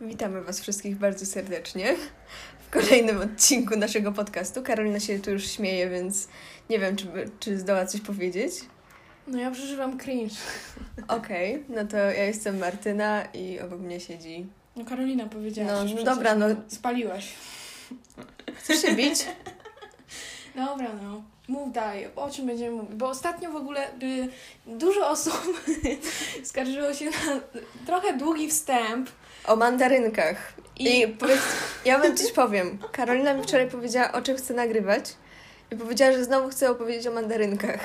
Witamy Was wszystkich bardzo serdecznie w kolejnym odcinku naszego podcastu. Karolina się tu już śmieje, więc nie wiem, czy, czy zdoła coś powiedzieć. No ja przeżywam cringe. Okej, okay, no to ja jestem Martyna i obok mnie siedzi... No Karolina powiedziała. No że dobra, no... Spaliłaś. Chcesz się bić? Dobra, no. Mów dalej, o czym będziemy mówić? Bo ostatnio w ogóle y, dużo osób skarżyło się na trochę długi wstęp. O mandarynkach. I, I powiedz, ja wam coś powiem. Karolina mi wczoraj powiedziała, o czym chce nagrywać. I powiedziała, że znowu chce opowiedzieć o mandarynkach.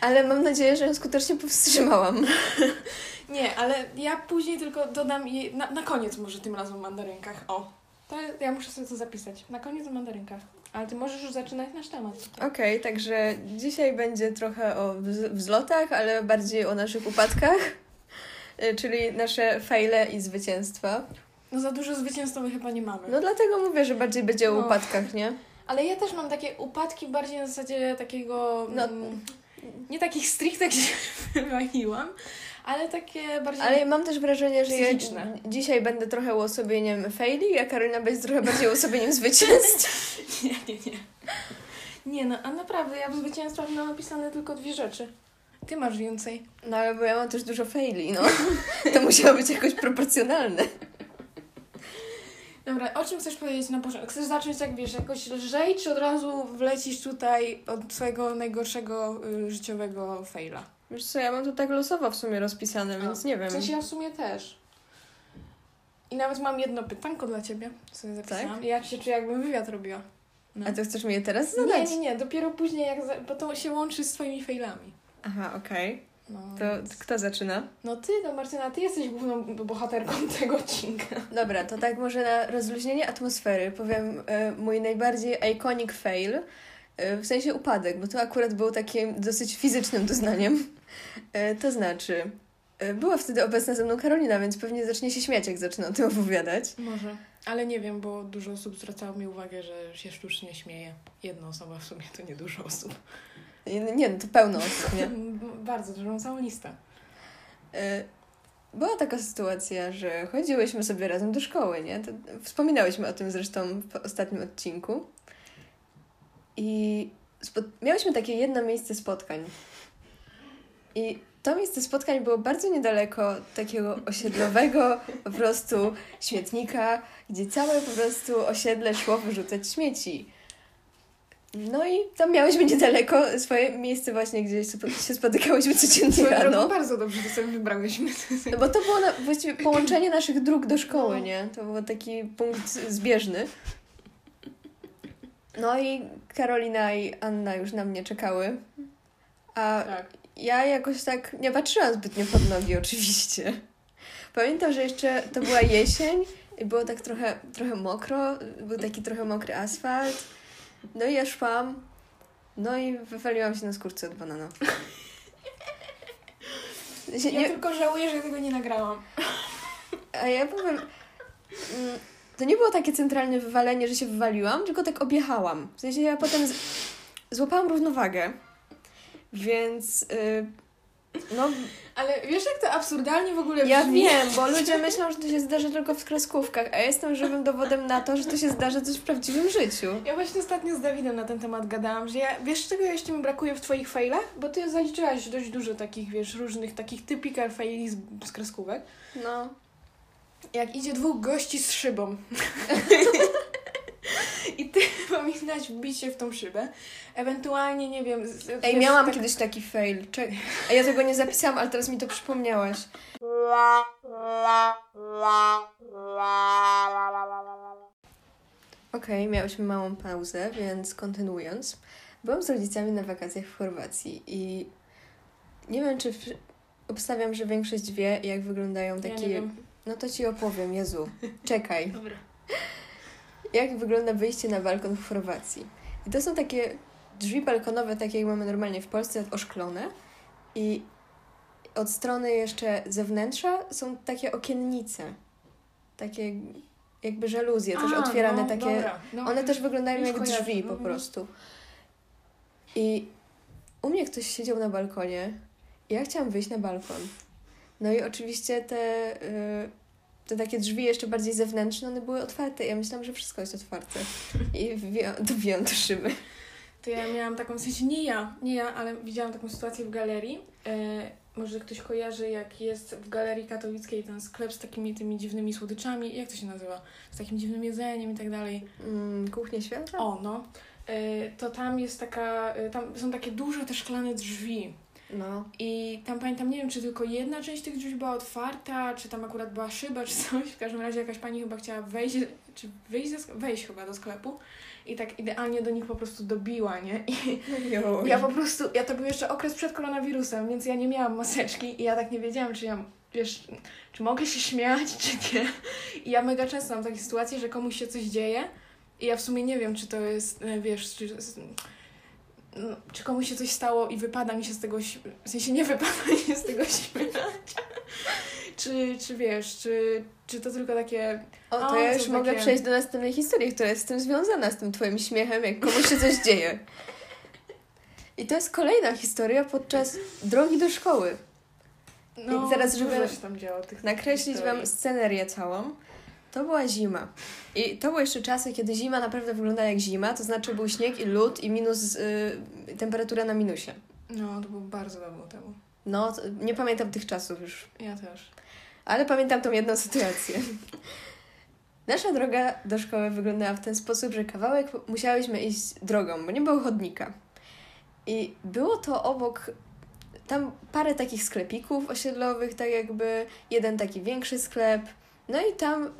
Ale mam nadzieję, że ją skutecznie powstrzymałam. Nie, ale ja później tylko dodam jej, na, na koniec może tym razem o mandarynkach. O, to ja muszę sobie to zapisać. Na koniec o mandarynkach. Ale ty możesz już zaczynać nasz temat. Okej, okay, także dzisiaj będzie trochę o wzlotach, ale bardziej o naszych upadkach, czyli nasze fejle i zwycięstwa. No za dużo zwycięstwa my chyba nie mamy. No dlatego mówię, że bardziej będzie o no. upadkach, nie? Ale ja też mam takie upadki bardziej na zasadzie takiego... No. Mm, nie takich stricte, gdzie wywaliłam, ale takie bardziej Ale mam też wrażenie, że ja dzisiaj będę trochę uosobieniem faili, a Karolina będzie trochę bardziej uosobieniem zwycięstw. nie, nie, nie. Nie no, a naprawdę, ja w zwycięstwach mam napisane tylko dwie rzeczy. Ty masz więcej. No ale bo ja mam też dużo faili, no. To musiało być jakoś proporcjonalne. Dobra, o czym chcesz powiedzieć na początku? Chcesz zacząć jak wiesz, jakoś lżej, czy od razu wlecisz tutaj od swojego najgorszego y, życiowego faila? Wiesz co, ja mam to tak losowo w sumie rozpisane, no. więc nie wiem. W sensie ja w sumie też. I nawet mam jedno pytanko dla ciebie, sobie zapisałam. Tak? Ja się czuję, jakbym wywiad robiła. No. A to chcesz mi je teraz zadać? Nie, nie, nie. Dopiero później, jak za... bo to się łączy z twoimi failami. Aha, okej. Okay. No, to więc... kto zaczyna? No ty, no Martyna, ty jesteś główną bohaterką tego odcinka. Dobra, to tak może na rozluźnienie atmosfery powiem y, mój najbardziej iconic fail, y, w sensie upadek, bo to akurat był takim dosyć fizycznym doznaniem. Y, to znaczy, była wtedy obecna ze mną Karolina, więc pewnie zacznie się śmiać, jak zacznę o tym opowiadać. Może. Ale nie wiem, bo dużo osób zwracało mi uwagę, że się sztucznie śmieje. Jedna osoba w sumie to nie dużo osób. Nie, no to pełno osób, nie? Bardzo dużą całą listę. E, była taka sytuacja, że chodziłyśmy sobie razem do szkoły, nie? To wspominałyśmy o tym zresztą w ostatnim odcinku. I miałyśmy takie jedno miejsce spotkań. I to miejsce spotkań było bardzo niedaleko takiego osiedlowego po prostu śmietnika, gdzie całe po prostu osiedle szło wyrzucać śmieci. No i tam miałyśmy niedaleko swoje miejsce właśnie, gdzie się spotykałyśmy codziennie rano. bardzo dobrze to sobie wybrałyśmy. No bo to było na, właściwie połączenie naszych dróg do szkoły, no. nie? To był taki punkt zbieżny. No i Karolina i Anna już na mnie czekały. A tak. ja jakoś tak nie patrzyłam zbytnio pod nogi oczywiście. Pamiętam, że jeszcze to była jesień i było tak trochę, trochę mokro, był taki trochę mokry asfalt. No i ja szłam, no i wywaliłam się na skórce od banana. Ja nie... tylko żałuję, że tego nie nagrałam. A ja powiem, mm, to nie było takie centralne wywalenie, że się wywaliłam, tylko tak objechałam. W sensie ja potem z... złapałam równowagę, więc... Yy, no, ale wiesz, jak to absurdalnie w ogóle brzmi? Ja wiem, bo ludzie myślą, że to się zdarzy tylko w kreskówkach, a ja jestem żywym dowodem na to, że to się zdarzy coś w prawdziwym życiu. Ja właśnie ostatnio z Dawidem na ten temat gadałam, że ja, wiesz czego jeszcze mi brakuje w twoich failach? Bo ty zaliczyłaś dość dużo takich, wiesz, różnych takich typical faili z, z kreskówek. No. Jak idzie dwóch gości z szybą. I ty powinnaś wbić się w tą szybę. Ewentualnie, nie wiem... Ej, miałam tak... kiedyś taki fail. A ja tego nie zapisałam, ale teraz mi to przypomniałaś. Okej, okay, miałyśmy małą pauzę, więc kontynuując. Byłam z rodzicami na wakacjach w Chorwacji i nie wiem, czy w... obstawiam, że większość wie, jak wyglądają takie... Ja no to ci opowiem, Jezu. Czekaj. Dobra jak wygląda wyjście na balkon w Chorwacji. I to są takie drzwi balkonowe, takie jak mamy normalnie w Polsce, oszklone. I od strony jeszcze zewnętrza są takie okiennice. Takie jakby żaluzje, też otwierane no, takie. No, one też wyglądają jak drzwi po prostu. I u mnie ktoś siedział na balkonie i ja chciałam wyjść na balkon. No i oczywiście te y, te takie drzwi jeszcze bardziej zewnętrzne, one były otwarte. Ja myślałam, że wszystko jest otwarte. I dobiłam do szyby. To ja miałam taką, w sensie nie ja, nie ja, ale widziałam taką sytuację w galerii. E, może ktoś kojarzy, jak jest w galerii katowickiej ten sklep z takimi tymi dziwnymi słodyczami, jak to się nazywa? Z takim dziwnym jedzeniem i tak dalej. Mm, kuchnia świata? O, no. E, to tam jest taka, e, tam są takie duże te szklane drzwi. No. I tam pamiętam, nie wiem, czy tylko jedna część tych drzwi była otwarta, czy tam akurat była szyba, czy coś. W każdym razie jakaś pani chyba chciała wejść, czy wyjść, ze, wejść chyba do sklepu. I tak idealnie do nich po prostu dobiła, nie? I ja po prostu, ja to był jeszcze okres przed koronawirusem, więc ja nie miałam maseczki i ja tak nie wiedziałam, czy ja, wiesz, czy mogę się śmiać, czy nie. I ja mega często mam takie sytuacje, że komuś się coś dzieje i ja w sumie nie wiem, czy to jest, e, wiesz, czy, czy komuś się coś stało i wypada mi się z tego, w sensie nie wypada mi się z tego śmiać. Czy, czy wiesz, czy, czy to tylko takie O, to ja już mogę takie- przejść do następnej historii, która jest z tym związana, z tym twoim śmiechem, jak komuś się coś dzieje. I to jest kolejna historia podczas drogi do szkoły. No, I zaraz, żeby tam działo Nakreślić historii. wam scenerię całą. To była zima. I to były jeszcze czasy, kiedy zima naprawdę wyglądała jak zima, to znaczy był śnieg i lód i minus y, temperatura na minusie. No, to było bardzo dawno temu. No, nie pamiętam tych czasów już. Ja też. Ale pamiętam tą jedną sytuację. Nasza droga do szkoły wyglądała w ten sposób, że kawałek musiałyśmy iść drogą, bo nie było chodnika. I było to obok tam parę takich sklepików osiedlowych, tak jakby jeden taki większy sklep. No i tam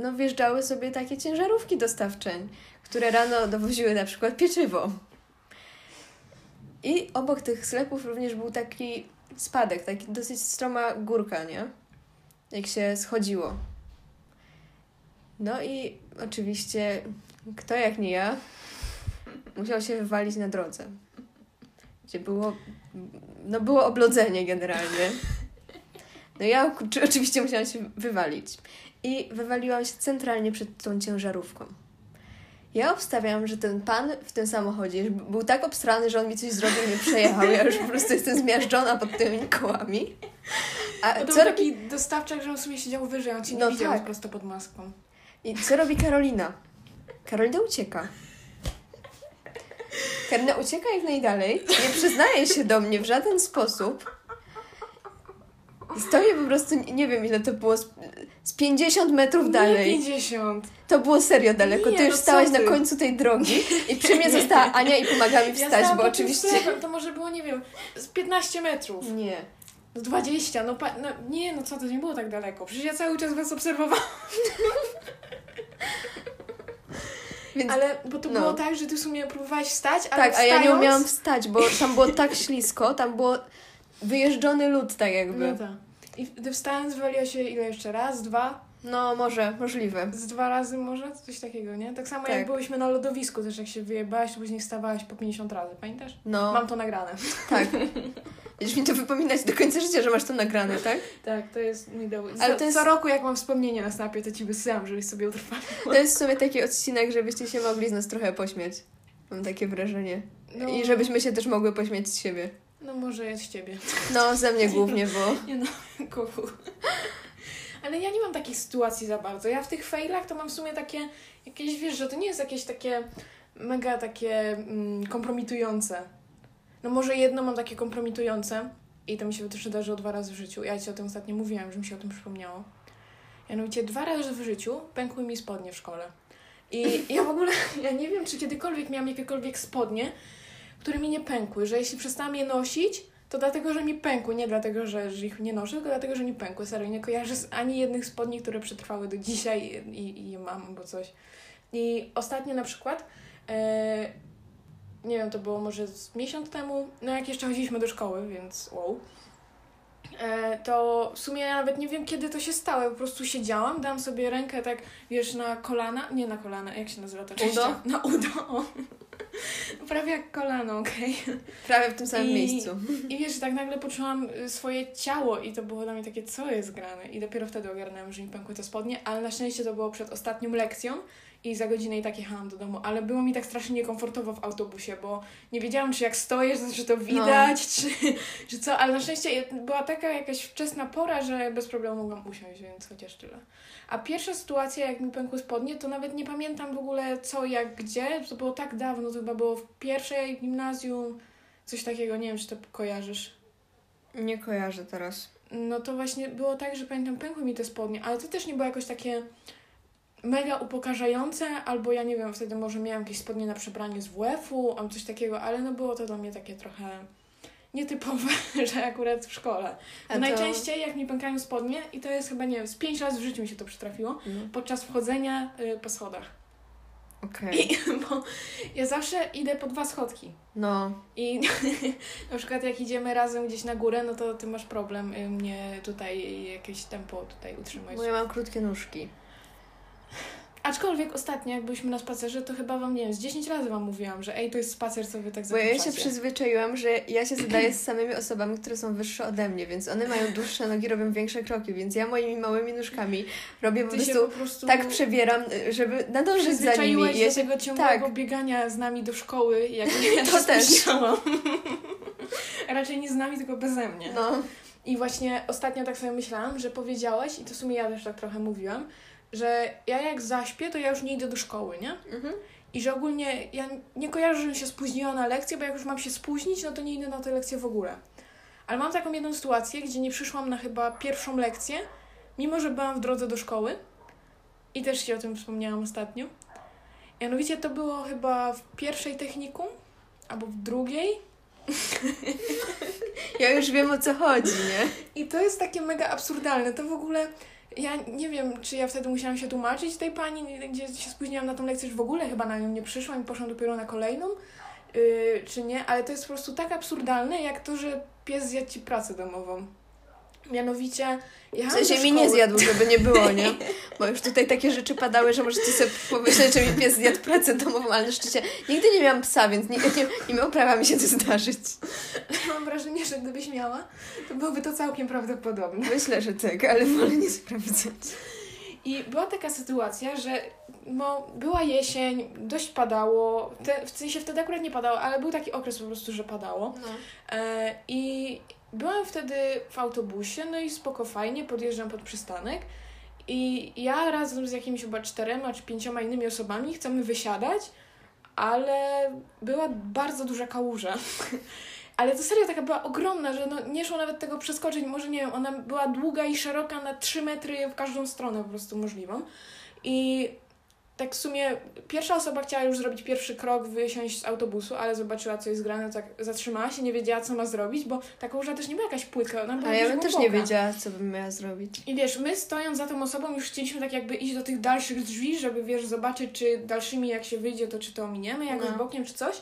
no, wjeżdżały sobie takie ciężarówki dostawczeń, które rano dowoziły na przykład pieczywo. I obok tych sklepów również był taki spadek, taki dosyć stroma górka, nie? Jak się schodziło. No i oczywiście, kto jak nie ja, musiał się wywalić na drodze. Gdzie było, no było oblodzenie generalnie. No ja czy- oczywiście musiałam się wywalić. I wywaliłam się centralnie przed tą ciężarówką. Ja obstawiam, że ten pan w tym samochodzie był tak obstrany, że on mi coś zrobił i mnie przejechał. Ja już po prostu jestem zmiażdżona pod tymi kołami. A to co był robi, taki dostawczak, że on sobie siedział wyżej, on cię nie No widział tak. prosto pod maską. I co robi Karolina? Karolina ucieka. Karolina ucieka jak najdalej, nie przyznaje się do mnie w żaden sposób. I Stoję po prostu, nie- nie wiem ile to było, z, z 50 metrów Nie dalej. 50. To było serio daleko. Nie, Ty już no stałaś na ty? końcu tej drogi i przy mnie została Ania i pomaga mi Ja wstać, stałam bo oczywiście... sklepem, to może było, nie wiem, z 15 metrów. Nie. Z 20, no, pa- no nie, no co, to nie było tak daleko. Przecież ja cały czas was obserwowałam. Więc Ale, bo to no. było tak, że ty w sumie próbowałaś wstać, ale tak, a ja nie wstając- umiałam wstać, bo tam było tak ślisko, tam było wyjeżdżony lód tak jakby. No tak. I ty wstając wywaliła się ile jeszcze raz? Dwa? No może, możliwe. Z dwa razy może? Coś takiego, nie? Tak samo Tak. jak byłyśmy na lodowisku też, jak się wyjebałaś, to później wstawałaś po 50 razy, pamiętasz? No, Mam to nagrane. tak. Będziesz mi to wypominać do końca życia, że masz to nagrane, tak? Tak, to jest mój dowód. Ale Co, to jest- co roku jak mam wspomnienie na snapie, to ci wysyłam, żebyś sobie utrwalił. To jest w sumie taki odcinek, żebyście się mogli z nas trochę pośmiać. Mam takie wrażenie. No, I żebyśmy się też mogły pośmiać z siebie. No może jest z ciebie. No, ze mnie głównie, bo... Nie no, kuku. Ale ja nie mam takich sytuacji za bardzo. Ja w tych failach to mam w sumie takie, jakieś, wiesz, że to nie jest jakieś takie mega takie mm, kompromitujące. No może jedno mam takie kompromitujące i to mi się też wydarzyło dwa razy w życiu. Ja ci o tym ostatnio mówiłam, że mi się o tym przypomniało. Mianowicie dwa razy w życiu pękły mi spodnie w szkole. I ja w ogóle, ja nie wiem, czy kiedykolwiek miałam jakiekolwiek spodnie, które mi nie pękły, że jeśli przestałam je nosić, to dlatego, że mi pękły, nie dlatego, że, że ich nie noszę, tylko dlatego, że mi pękły. Serio, nie kojarzę z ani jednych spodni, które przetrwały do dzisiaj i, i je mam albo coś. I ostatnio na przykład, e, nie wiem, to było może miesiąc temu, no jak jeszcze chodziliśmy do szkoły, więc wow. E, to w sumie ja nawet nie wiem, kiedy to się stało. Ja po prostu siedziałam, dałam sobie rękę tak, wiesz, na kolana, nie na kolana, jak się nazywa to? Udo? Na udo. Prawie jak kolano, okej? Prawie w tym samym I- miejscu. I wiesz, tak nagle poczułam y, swoje ciało i to było dla mnie takie, co jest grane? I dopiero wtedy ogarnąłem, że mi pękły te spodnie, ale na szczęście to było przed ostatnią lekcją i za godzinę i tak jechałam do domu, ale było mi tak strasznie niekomfortowo w autobusie, bo nie wiedziałam, czy jak stoję, to- czy to widać, czy, czy co, ale na szczęście była taka jakaś wczesna pora, że bez problemu mogłam usiąść, więc chociaż tyle. A pierwsza sytuacja, jak mi pękły spodnie, to nawet nie pamiętam w ogóle co, jak, gdzie, to było tak dawno, to chyba było w pierwszej gimnazjum, coś takiego, nie wiem, czy to kojarzysz. Nie kojarzę teraz. No to właśnie było tak, że pamiętam, pękły mi te spodnie, ale to też nie było jakoś takie mega upokarzające, albo ja nie wiem, wtedy może miałam jakieś spodnie na przebranie z WF-u, albo coś takiego, ale no było to dla mnie takie trochę nietypowe, że akurat w szkole. To- najczęściej jak mi pękają spodnie, i to jest chyba, nie wiem, z pięć razy w życiu mi się to przytrafiło, No. podczas wchodzenia y, po schodach. I, bo ja zawsze idę po dwa schodki. No. I na przykład jak idziemy razem gdzieś na górę, no to ty masz problem y, mnie tutaj jakieś tempo tutaj utrzymać. Bo ja mam krótkie nóżki. Aczkolwiek ostatnio jak byliśmy na spacerze, to chyba wam, nie wiem, z 10 razy wam mówiłam, że ej, to jest spacer, co wy tak Bo ja się przyzwyczaiłam, że ja się zadaję z samymi osobami, które są wyższe ode mnie, więc one mają dłuższe nogi, robią większe kroki, więc ja moimi małymi nóżkami robię po prostu po prostu tak przebieram, żeby nadążyć za nimi. Ja do się... tego ciągłego tak. biegania z nami do szkoły, jak ja To też. Raczej nie z nami, tylko beze mnie. No. I właśnie ostatnio tak sobie myślałam, że powiedziałaś, i to w sumie ja też tak trochę mówiłam, że ja jak zaśpię, to ja już nie idę do szkoły, nie? Mhm. I że ogólnie ja nie kojarzę, żebym się spóźniła na lekcję, bo jak już mam się spóźnić, no to nie idę na tę lekcję w ogóle. Ale mam taką jedną sytuację, gdzie nie przyszłam na chyba pierwszą lekcję, mimo że byłam w drodze do szkoły. I też się o tym wspomniałam ostatnio. Mianowicie to było chyba w pierwszej technikum, albo w drugiej. Ja już wiem o co chodzi, nie? I to jest takie mega absurdalne. To w ogóle. Ja nie wiem, czy ja wtedy musiałam się tłumaczyć tej pani, gdzie się spóźniłam na tą lekcję, że w ogóle chyba na nią nie przyszłam i poszłam dopiero na kolejną, yy, czy nie, ale to jest po prostu tak absurdalne, jak to, że pies zjadł ci pracę domową. Mianowicie, W jechałam sensie do mi nie zjadł, żeby nie było, nie? Bo już tutaj takie rzeczy padały, że możecie sobie pomyśleć, że mi pies zjadł pracę domową, ale na szczęście nigdy nie miałam psa, więc nie, nie, nie miało prawa mi się to zdarzyć. Mam wrażenie, że gdybyś miała, to byłoby to całkiem prawdopodobne. Myślę, że tak, ale wolę nie sprawdzać. I była taka sytuacja, że no, była jesień, dość padało, te, w sensie wtedy akurat nie padało, ale był taki okres po prostu, że padało. No. E, I byłam wtedy w autobusie, no i spoko, fajnie, podjeżdżam pod przystanek i ja razem z jakimiś chyba czterema czy pięcioma innymi osobami chcemy wysiadać, ale była bardzo duża kałuża. Ale to serio taka była ogromna, że no nie szło nawet tego przeskoczyć. Może nie wiem, ona była długa i szeroka na 3 metry w każdą stronę po prostu możliwą. I tak w sumie pierwsza osoba chciała już zrobić pierwszy krok, wysiąść z autobusu, ale zobaczyła, co jest grane, tak zatrzymała się, nie wiedziała, co ma zrobić, bo ta kałuża też nie była jakaś płytka, ona była Ale ja bym też nie wiedziała, co bym miała zrobić. I wiesz, my stojąc za tą osobą już chcieliśmy tak jakby iść do tych dalszych drzwi, żeby wiesz, zobaczyć, czy dalszymi jak się wyjdzie, to czy to ominiemy jakoś No. bokiem, czy coś.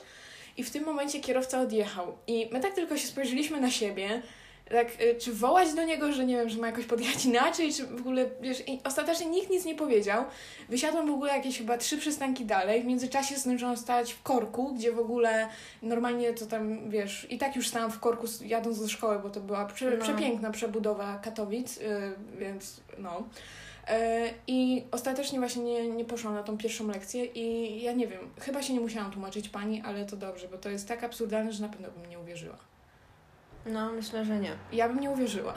I w tym momencie kierowca odjechał. I my tak tylko się spojrzeliśmy na siebie, tak, y, czy wołać do niego, że nie wiem, że ma jakoś podjechać inaczej, czy w ogóle, wiesz, i ostatecznie nikt nic nie powiedział. Wysiadłam w ogóle jakieś chyba trzy przystanki dalej. W międzyczasie zdążyłam stać w korku, gdzie w ogóle normalnie to tam, wiesz, i tak już stałam w korku jadąc do szkoły, bo to była prze, No. przepiękna przebudowa Katowic, y, więc no. E, I ostatecznie właśnie nie, nie poszłam na tą pierwszą lekcję i ja nie wiem, chyba się nie musiałam tłumaczyć pani, ale to dobrze, bo to jest tak absurdalne, że na pewno bym nie uwierzyła. No, myślę, że nie. Ja bym nie uwierzyła.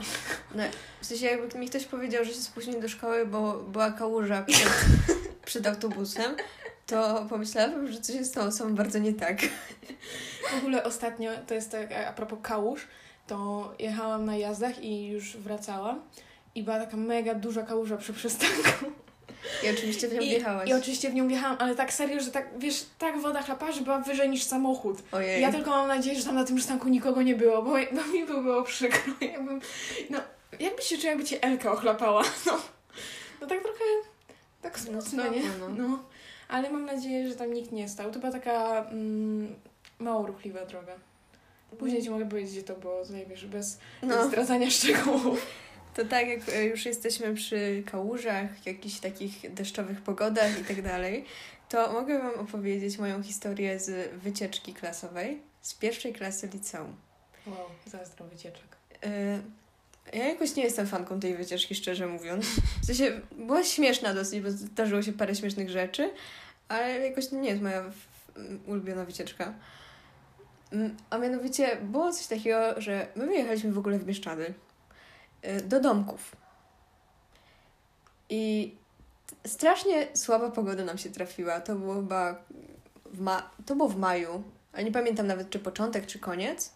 No, w sensie jakby mi ktoś powiedział, że się spóźni do szkoły, bo była kałuża przed, przed autobusem, to pomyślałabym, że coś jest z tą osobą bardzo nie tak. W ogóle ostatnio, to jest tak a propos kałuż, to jechałam na jazdach i już wracałam i była taka mega duża kałuża przy przystanku. I oczywiście w nią I, wjechałaś. I oczywiście w nią wjechałam, ale tak serio, że tak, wiesz, tak woda chlapa, że była wyżej niż samochód. Ojej. Ja tylko mam nadzieję, że tam na tym przystanku nikogo nie było, bo, bo mi by było przykro. Jakbym, no, jakbyś się czuła, jakby cię Elka ochlapała. No, no tak trochę, tak smutno, nie? no. No, ale mam nadzieję, że tam nikt nie stał. To była taka mm, mało ruchliwa droga. Później ci mogę powiedzieć, gdzie to było, tutaj wiesz, bez No, zdradzania szczegółów. To tak, jak e, już jesteśmy przy kałużach, jakichś takich deszczowych pogodach i tak dalej, to mogę Wam opowiedzieć moją historię z wycieczki klasowej z pierwszej klasy liceum. Wow, zazdro wycieczek. E, Ja jakoś nie jestem fanką tej wycieczki, szczerze mówiąc. W sensie, była śmieszna dosyć, bo zdarzyło się parę śmiesznych rzeczy, ale jakoś nie jest moja ulubiona wycieczka. Mm, A mianowicie było coś takiego, że my wyjechaliśmy w ogóle w Bieszczady do domków. I strasznie słaba pogoda nam się trafiła. To było chyba w, ma- to było w maju, ale nie pamiętam nawet czy początek, czy koniec.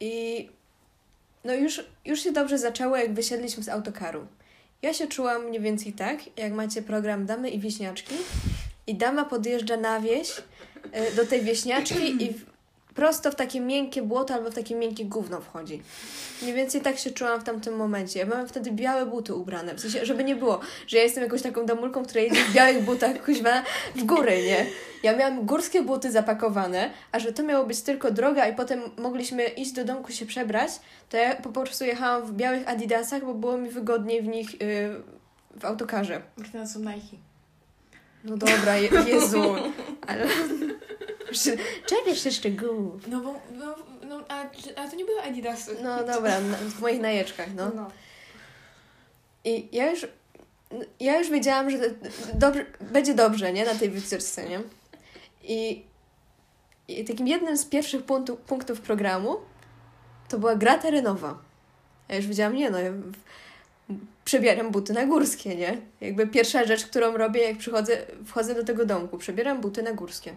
I no już, już się dobrze zaczęło, jak wysiedliśmy z autokaru. Ja się czułam mniej więcej tak, jak macie program Damy i Wieśniaczki i dama podjeżdża na wieś y, do tej wieśniaczki i prosto w takie miękkie błoto albo w takie miękkie gówno wchodzi. Mniej więcej tak się czułam w tamtym momencie. Ja miałam wtedy białe buty ubrane, w sensie, żeby nie było, że ja jestem jakąś taką damulką, która jedzie w białych butach kuźwa w góry, nie? Ja miałam górskie buty zapakowane, a że to miało być tylko droga i potem mogliśmy iść do domku się przebrać, to ja po prostu jechałam w białych adidasach, bo było mi wygodniej w nich yy, w autokarze. Martyna są Nike. No dobra, Je Jezu, ale... Czepiasz się szczegółów. No bo, no, no a, a to nie były Adidasy. No dobra, na, w moich najeczkach, no. no. I ja już, ja już wiedziałam, że dobrze, będzie dobrze, nie? Na tej wycieczce, nie? I, I takim jednym z pierwszych punktów, punktów programu to była gra terenowa. Ja już wiedziałam, nie no, ja w- przebieram buty na górskie, nie? Jakby pierwsza rzecz, którą robię, jak przychodzę, wchodzę do tego domku, przebieram buty na górskie.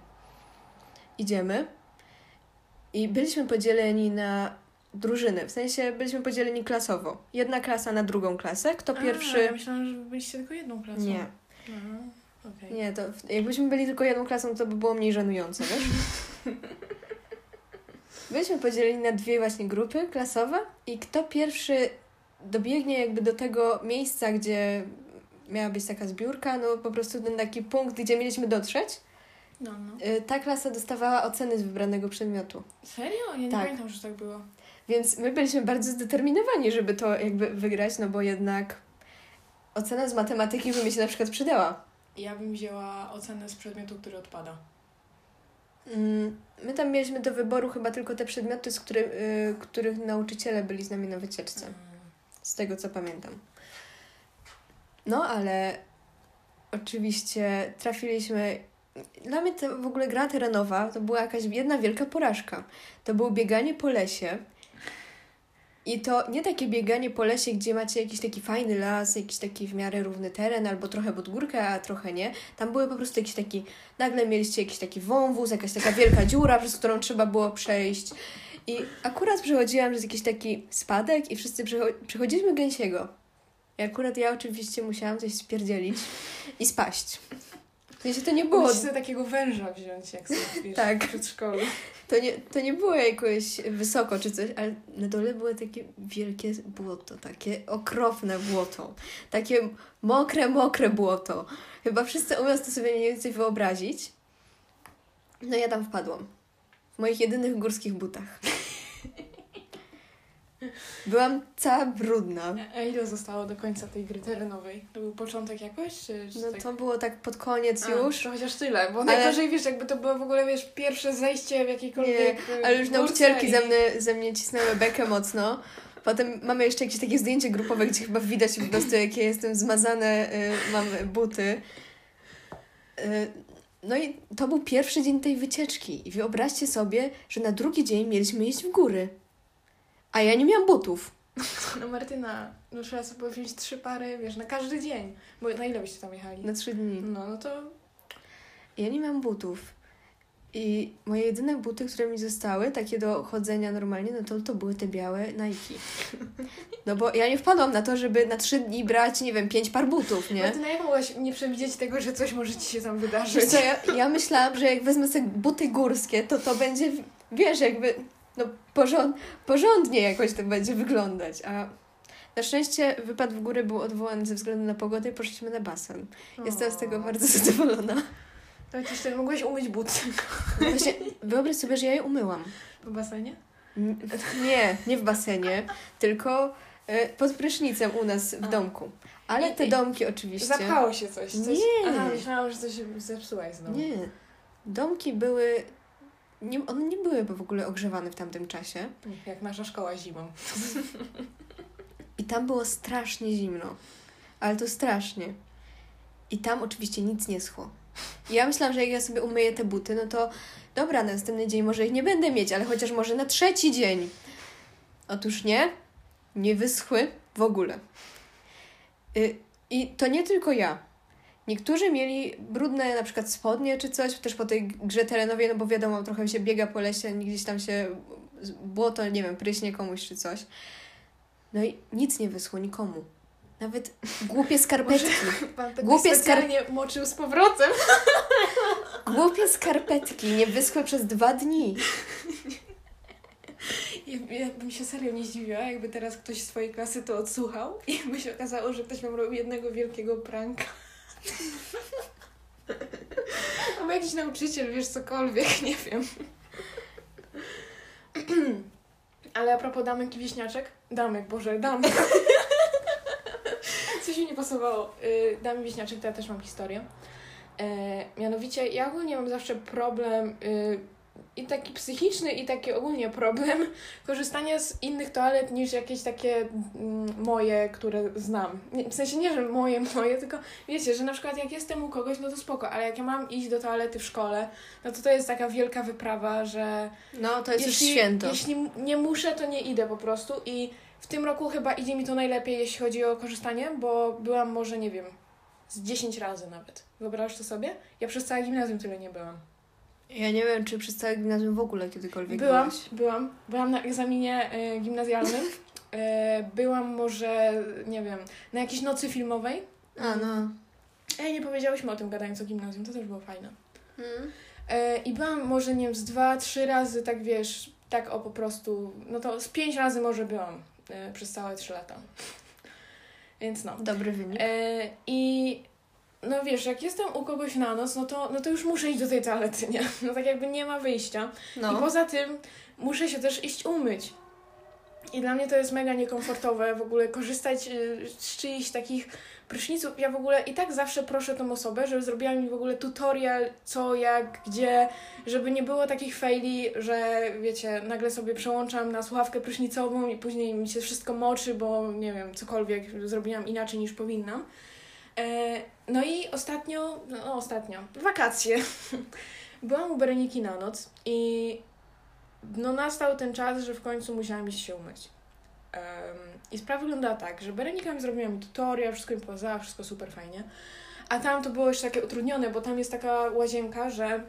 Idziemy i byliśmy podzieleni na drużyny, w sensie byliśmy podzieleni klasowo. Jedna klasa na drugą klasę. Kto A, pierwszy. ja myślałam, że byliście tylko jedną klasą. Nie, No, okej. nie, to jakbyśmy byli tylko jedną klasą, to by było mniej żenujące, wiesz? Byliśmy podzieleni na dwie właśnie grupy klasowe i kto pierwszy dobiegnie jakby do tego miejsca, gdzie miała być taka zbiórka, no po prostu ten taki punkt, gdzie mieliśmy dotrzeć, No, no. y, ta klasa dostawała oceny z wybranego przedmiotu. Serio? Ja nie Tak. pamiętam, że tak było. Więc my byliśmy bardzo zdeterminowani, żeby to jakby wygrać, no bo jednak ocena z matematyki by mi się na przykład przydała. Ja bym wzięła ocenę z przedmiotu, który odpada. Mm, My tam mieliśmy do wyboru chyba tylko te przedmioty, z który, y, których nauczyciele byli z nami na wycieczce. Z tego co pamiętam. No ale oczywiście trafiliśmy. Dla mnie to w ogóle gra terenowa to była jakaś jedna wielka porażka. To było bieganie po lesie. I to nie takie bieganie po lesie, gdzie macie jakiś taki fajny las, jakiś taki w miarę równy teren, albo trochę pod górkę, a trochę nie. Tam były po prostu jakiś taki, nagle mieliście jakiś taki wąwóz, jakaś taka wielka dziura, przez którą trzeba było przejść. I akurat przechodziłam przez jakiś taki spadek i wszyscy przecho- przechodziliśmy gęsiego. I akurat ja oczywiście musiałam coś spierdzielić i spaść. W sensie to nie było, Musisz sobie takiego węża wziąć, jak sobie wiesz, Tak. w przedszkolu. to nie, to nie było jakoś wysoko czy coś, ale na dole było takie wielkie błoto, takie okropne błoto. Takie mokre, mokre błoto. Chyba wszyscy umieją to sobie mniej więcej wyobrazić. No ja tam wpadłam. W moich jedynych górskich butach. Byłam cała brudna. A ile zostało do końca tej gry terenowej? To był początek jakoś, czy, czy No tak? to było tak pod koniec A, już. To chociaż tyle, bo Ale- najgorzej, wiesz, jakby to było w ogóle, wiesz, pierwsze zejście w jakiejkolwiek y, Ale już nauczycielki i- ze mnie, ze mnie cisnęły bekę mocno. Potem mamy jeszcze jakieś takie zdjęcie grupowe, gdzie chyba widać po prostu, jakie jestem zmazane, y, mam buty. Y, no i to był pierwszy dzień tej wycieczki. I wyobraźcie sobie, że na drugi dzień mieliśmy iść w góry. A ja nie miałam butów. No Martyna, no trzeba sobie wziąć trzy pary, wiesz, na każdy dzień. Bo na ile byście tam jechali? Na trzy dni. No, no to Ja nie miałam butów. I moje jedyne buty, które mi zostały, takie do chodzenia normalnie, no to, to były te białe Nike. No bo ja nie wpadłam na to, żeby na trzy dni brać, nie wiem, pięć par butów, nie? Martyna, jak mogłaś nie przewidzieć tego, że coś może ci się tam wydarzyć? Co, ja, ja myślałam, że jak wezmę sobie buty górskie, to to będzie, wiesz, jakby no porząd, porządnie jakoś to będzie wyglądać, a na szczęście wypad w górę był odwołany ze względu na pogodę i poszliśmy na basen. Jestem z tego O. bardzo zadowolona. To chociaż ty mogłaś umyć buty Właśnie, wyobraź sobie, że ja je umyłam. w basenie? Nie, nie w basenie, tylko Y, Pod prysznicem u nas w A. domku. Ale te domki oczywiście. Zapchało się coś. coś... Nie. Aha, myślałam, że coś zepsułaś znowu. Nie. Domki były. Nie, one nie były w ogóle ogrzewane w tamtym czasie. Jak nasza szkoła zimą. I tam było strasznie zimno. Ale to strasznie. I tam oczywiście nic nie schło. I ja myślałam, że jak ja sobie umyję te buty, no to dobra, na następny dzień może ich nie będę mieć, ale chociaż może na trzeci dzień. Otóż nie, nie wyschły w ogóle. Y, I to nie tylko ja. Niektórzy mieli brudne na przykład spodnie czy coś, też po tej grze terenowej, no bo wiadomo, trochę się biega po lesie, gdzieś tam się błoto, nie wiem, pryśnie komuś czy coś. No i nic nie wyschło nikomu. Nawet głupie skarpetki. Pan tak Głupie specjalnie moczył z powrotem. Głupie skarpetki nie wyschły przez dwa dni. Ja, ja bym się serio nie zdziwiła, jakby teraz ktoś z swojej klasy to odsłuchał i by się okazało, że ktoś nam robił jednego wielkiego pranka. Albo jakiś nauczyciel, wiesz, cokolwiek, nie wiem. Ale a propos damek i wieśniaczek. Damek, Boże, damek. Coś mi nie pasowało. Y, Damy wieśniaczek, to ja też mam historię. E, mianowicie, ja ogólnie mam zawsze problem y, i taki psychiczny, i taki ogólnie problem korzystania z innych toalet niż jakieś takie mm, moje, które znam. W sensie nie, że moje, moje, tylko wiecie, że na przykład jak jestem u kogoś, no to spoko, ale jak ja mam iść do toalety w szkole, no to to jest taka wielka wyprawa, że No, to jest jeśli, już święto. jeśli nie muszę, to nie idę po prostu i w tym roku chyba idzie mi to najlepiej, jeśli chodzi o korzystanie, bo byłam może, nie wiem, z 10 razy nawet. Wyobrażasz to sobie? Ja przez całe gimnazjum tyle nie byłam. Ja nie wiem, czy przez całe gimnazjum w ogóle kiedykolwiek Byłam, byłaś. byłam. Byłam na egzaminie y, gimnazjalnym. Y, byłam może, nie wiem, na jakiejś nocy filmowej. A, no. Ej, nie powiedziałyśmy o tym gadając o gimnazjum, to też było fajne. Hmm. E, I byłam może, nie wiem, z dwa, trzy razy, tak wiesz, tak o po prostu, no to z pięć razy może byłam przez całe trzy lata. Więc no. Dobry wynik. I no wiesz, jak jestem u kogoś na noc, no to, no to już muszę iść do tej toalety, nie? No tak jakby nie ma wyjścia. I No. poza tym muszę się też iść umyć. I dla mnie to jest mega niekomfortowe w ogóle korzystać y, z czyichś takich pryszniców. Ja w ogóle i tak zawsze proszę tą osobę, żeby zrobiła mi w ogóle tutorial, co, jak, gdzie, żeby nie było takich faili, że wiecie, nagle sobie przełączam na słuchawkę prysznicową i później mi się wszystko moczy, bo nie wiem, cokolwiek zrobiłam inaczej niż powinnam. E, no i ostatnio, no ostatnio, wakacje. Byłam u Bereniki na noc i no nastał ten czas, że w końcu musiałam iść się umyć. Em, I sprawa wyglądała tak, że Berenika mi zrobiła mi tutorial, wszystko mi pokazała, wszystko super fajnie. A tam to było już takie utrudnione, bo tam jest taka łazienka, że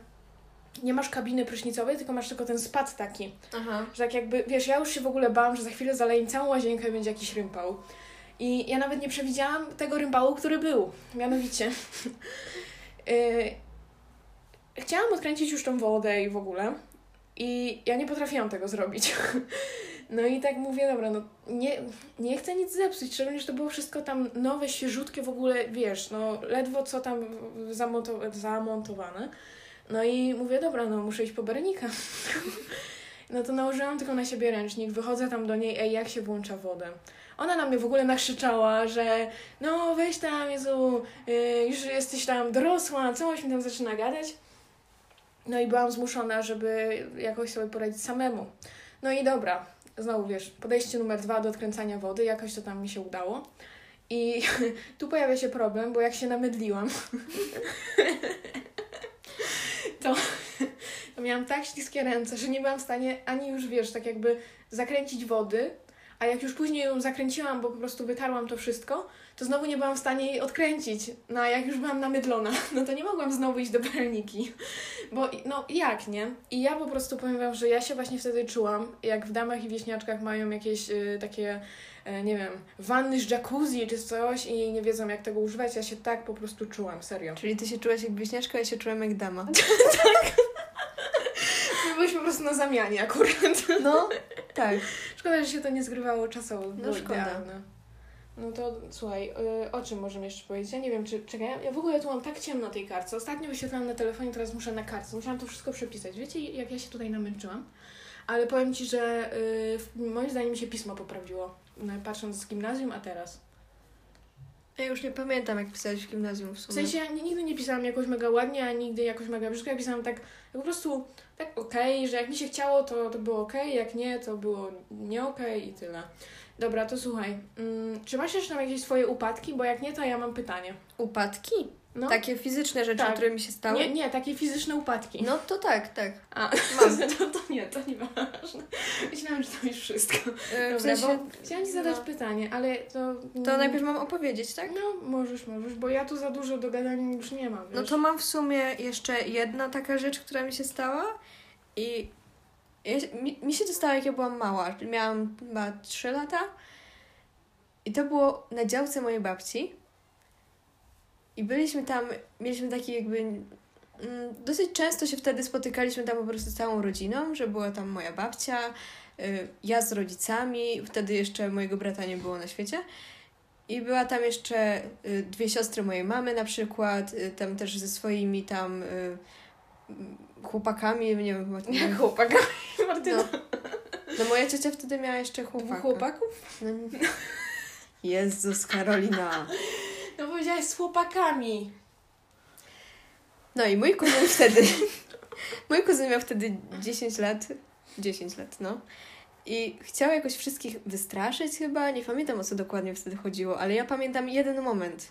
nie masz kabiny prysznicowej, tylko masz tylko ten spad taki. Aha. Że tak jakby, wiesz, ja już się w ogóle bałam, że za chwilę zaleję całą łazienkę i będzie jakiś rympał. I ja nawet nie przewidziałam tego rympału, który był. Mianowicie. yy, chciałam odkręcić już tą wodę i w ogóle. I ja nie potrafiłam tego zrobić. No i tak mówię, dobra, no nie, nie chcę nic zepsuć, szczególnie, że to było wszystko tam nowe, świeżutkie w ogóle, wiesz, no ledwo co tam zamonto- zamontowane. No i mówię, dobra, no muszę iść po Berenika. No to nałożyłam tylko na siebie ręcznik, wychodzę tam do niej, ej, jak się włącza wodę. Ona na mnie w ogóle nakrzyczała, że no weź tam, Jezu, yy, już jesteś tam dorosła, coś mi tam zaczyna gadać. No i byłam zmuszona, żeby jakoś sobie poradzić samemu. No i dobra, znowu wiesz, podejście numer dwa do odkręcania wody, jakoś to tam mi się udało. I tu pojawia się problem, bo jak się namydliłam, to, to miałam tak śliskie ręce, że nie byłam w stanie ani już, wiesz, tak jakby zakręcić wody, a jak już później ją zakręciłam, bo po prostu wytarłam to wszystko, to znowu nie byłam w stanie jej odkręcić. No a jak już byłam namydlona, no to nie mogłam znowu iść do Bereniki. Bo no jak, nie? I ja po prostu powiem wam, że ja się właśnie wtedy czułam, jak w damach i wieśniaczkach mają jakieś y, takie, y, nie wiem, wanny z jacuzzi czy coś i nie wiedzą jak tego używać, ja się tak po prostu czułam, serio. Czyli ty się czułaś jak wieśniaczka, ja się czułam jak dama. My byliśmy po prostu na zamianie akurat. No, tak. Szkoda, że się to nie zgrywało czasowo. No było szkoda. idealne. No to słuchaj, y, o czym możemy jeszcze powiedzieć? Ja nie wiem, czy. Czekaj, ja w ogóle tu mam tak ciemno tej kartce. Ostatnio wyświetlałam na telefonie, teraz muszę na kartce. Musiałam to wszystko przepisać. Wiecie, jak ja się tutaj namęczyłam? Ale powiem ci, że y, moim zdaniem się pismo poprawiło. patrząc z gimnazjum, a teraz. Ja już nie pamiętam, jak pisałeś w gimnazjum w W sumie. sensie ja nigdy nie pisałam jakoś mega ładnie, a nigdy jakoś mega brzydko. Ja pisałam tak, po prostu tak okej, że jak mi się chciało, to, to było okej, jak nie, to było nie okej i tyle. Dobra, to słuchaj. Mm, czy masz jeszcze tam jakieś swoje upadki? Bo jak nie, to ja mam pytanie. Upadki? No, Takie fizyczne rzeczy, Tak. które mi się stały? nie, nie, takie fizyczne upadki. No to tak, tak. A, Mam. to, to nie, to nie ważne. Myślałam, że to już wszystko. Dobra, w sensie, bo chciałam Ci zadać no. pytanie, ale to... To najpierw mam opowiedzieć, tak? No, możesz, możesz, bo ja tu za dużo do gadania już nie mam, No wiesz? to mam w sumie jeszcze jedna taka rzecz, która mi się stała i ja, mi, mi się to stało, jak ja byłam mała. Miałam chyba 3 lata i to było na działce mojej babci i byliśmy tam, mieliśmy taki jakby... mm, Dosyć często się wtedy spotykaliśmy tam po prostu z całą rodziną, że była tam moja babcia, y, ja z rodzicami, wtedy jeszcze mojego brata nie było na świecie. I była tam jeszcze y, dwie siostry mojej mamy na przykład, y, tam też ze swoimi tam mm, chłopakami, nie wiem chyba. Jak chłopaka, Martyna. No. no moja ciocia wtedy miała jeszcze Dwóch chłopaka. chłopaków? No, nie- Jezus, Karolina. No powiedziałaś z chłopakami. No i mój kuzyn wtedy, mój kuzyn miał wtedy 10 lat, 10 lat, no. I chciał jakoś wszystkich wystraszyć chyba, nie pamiętam o co dokładnie wtedy chodziło, ale ja pamiętam jeden moment,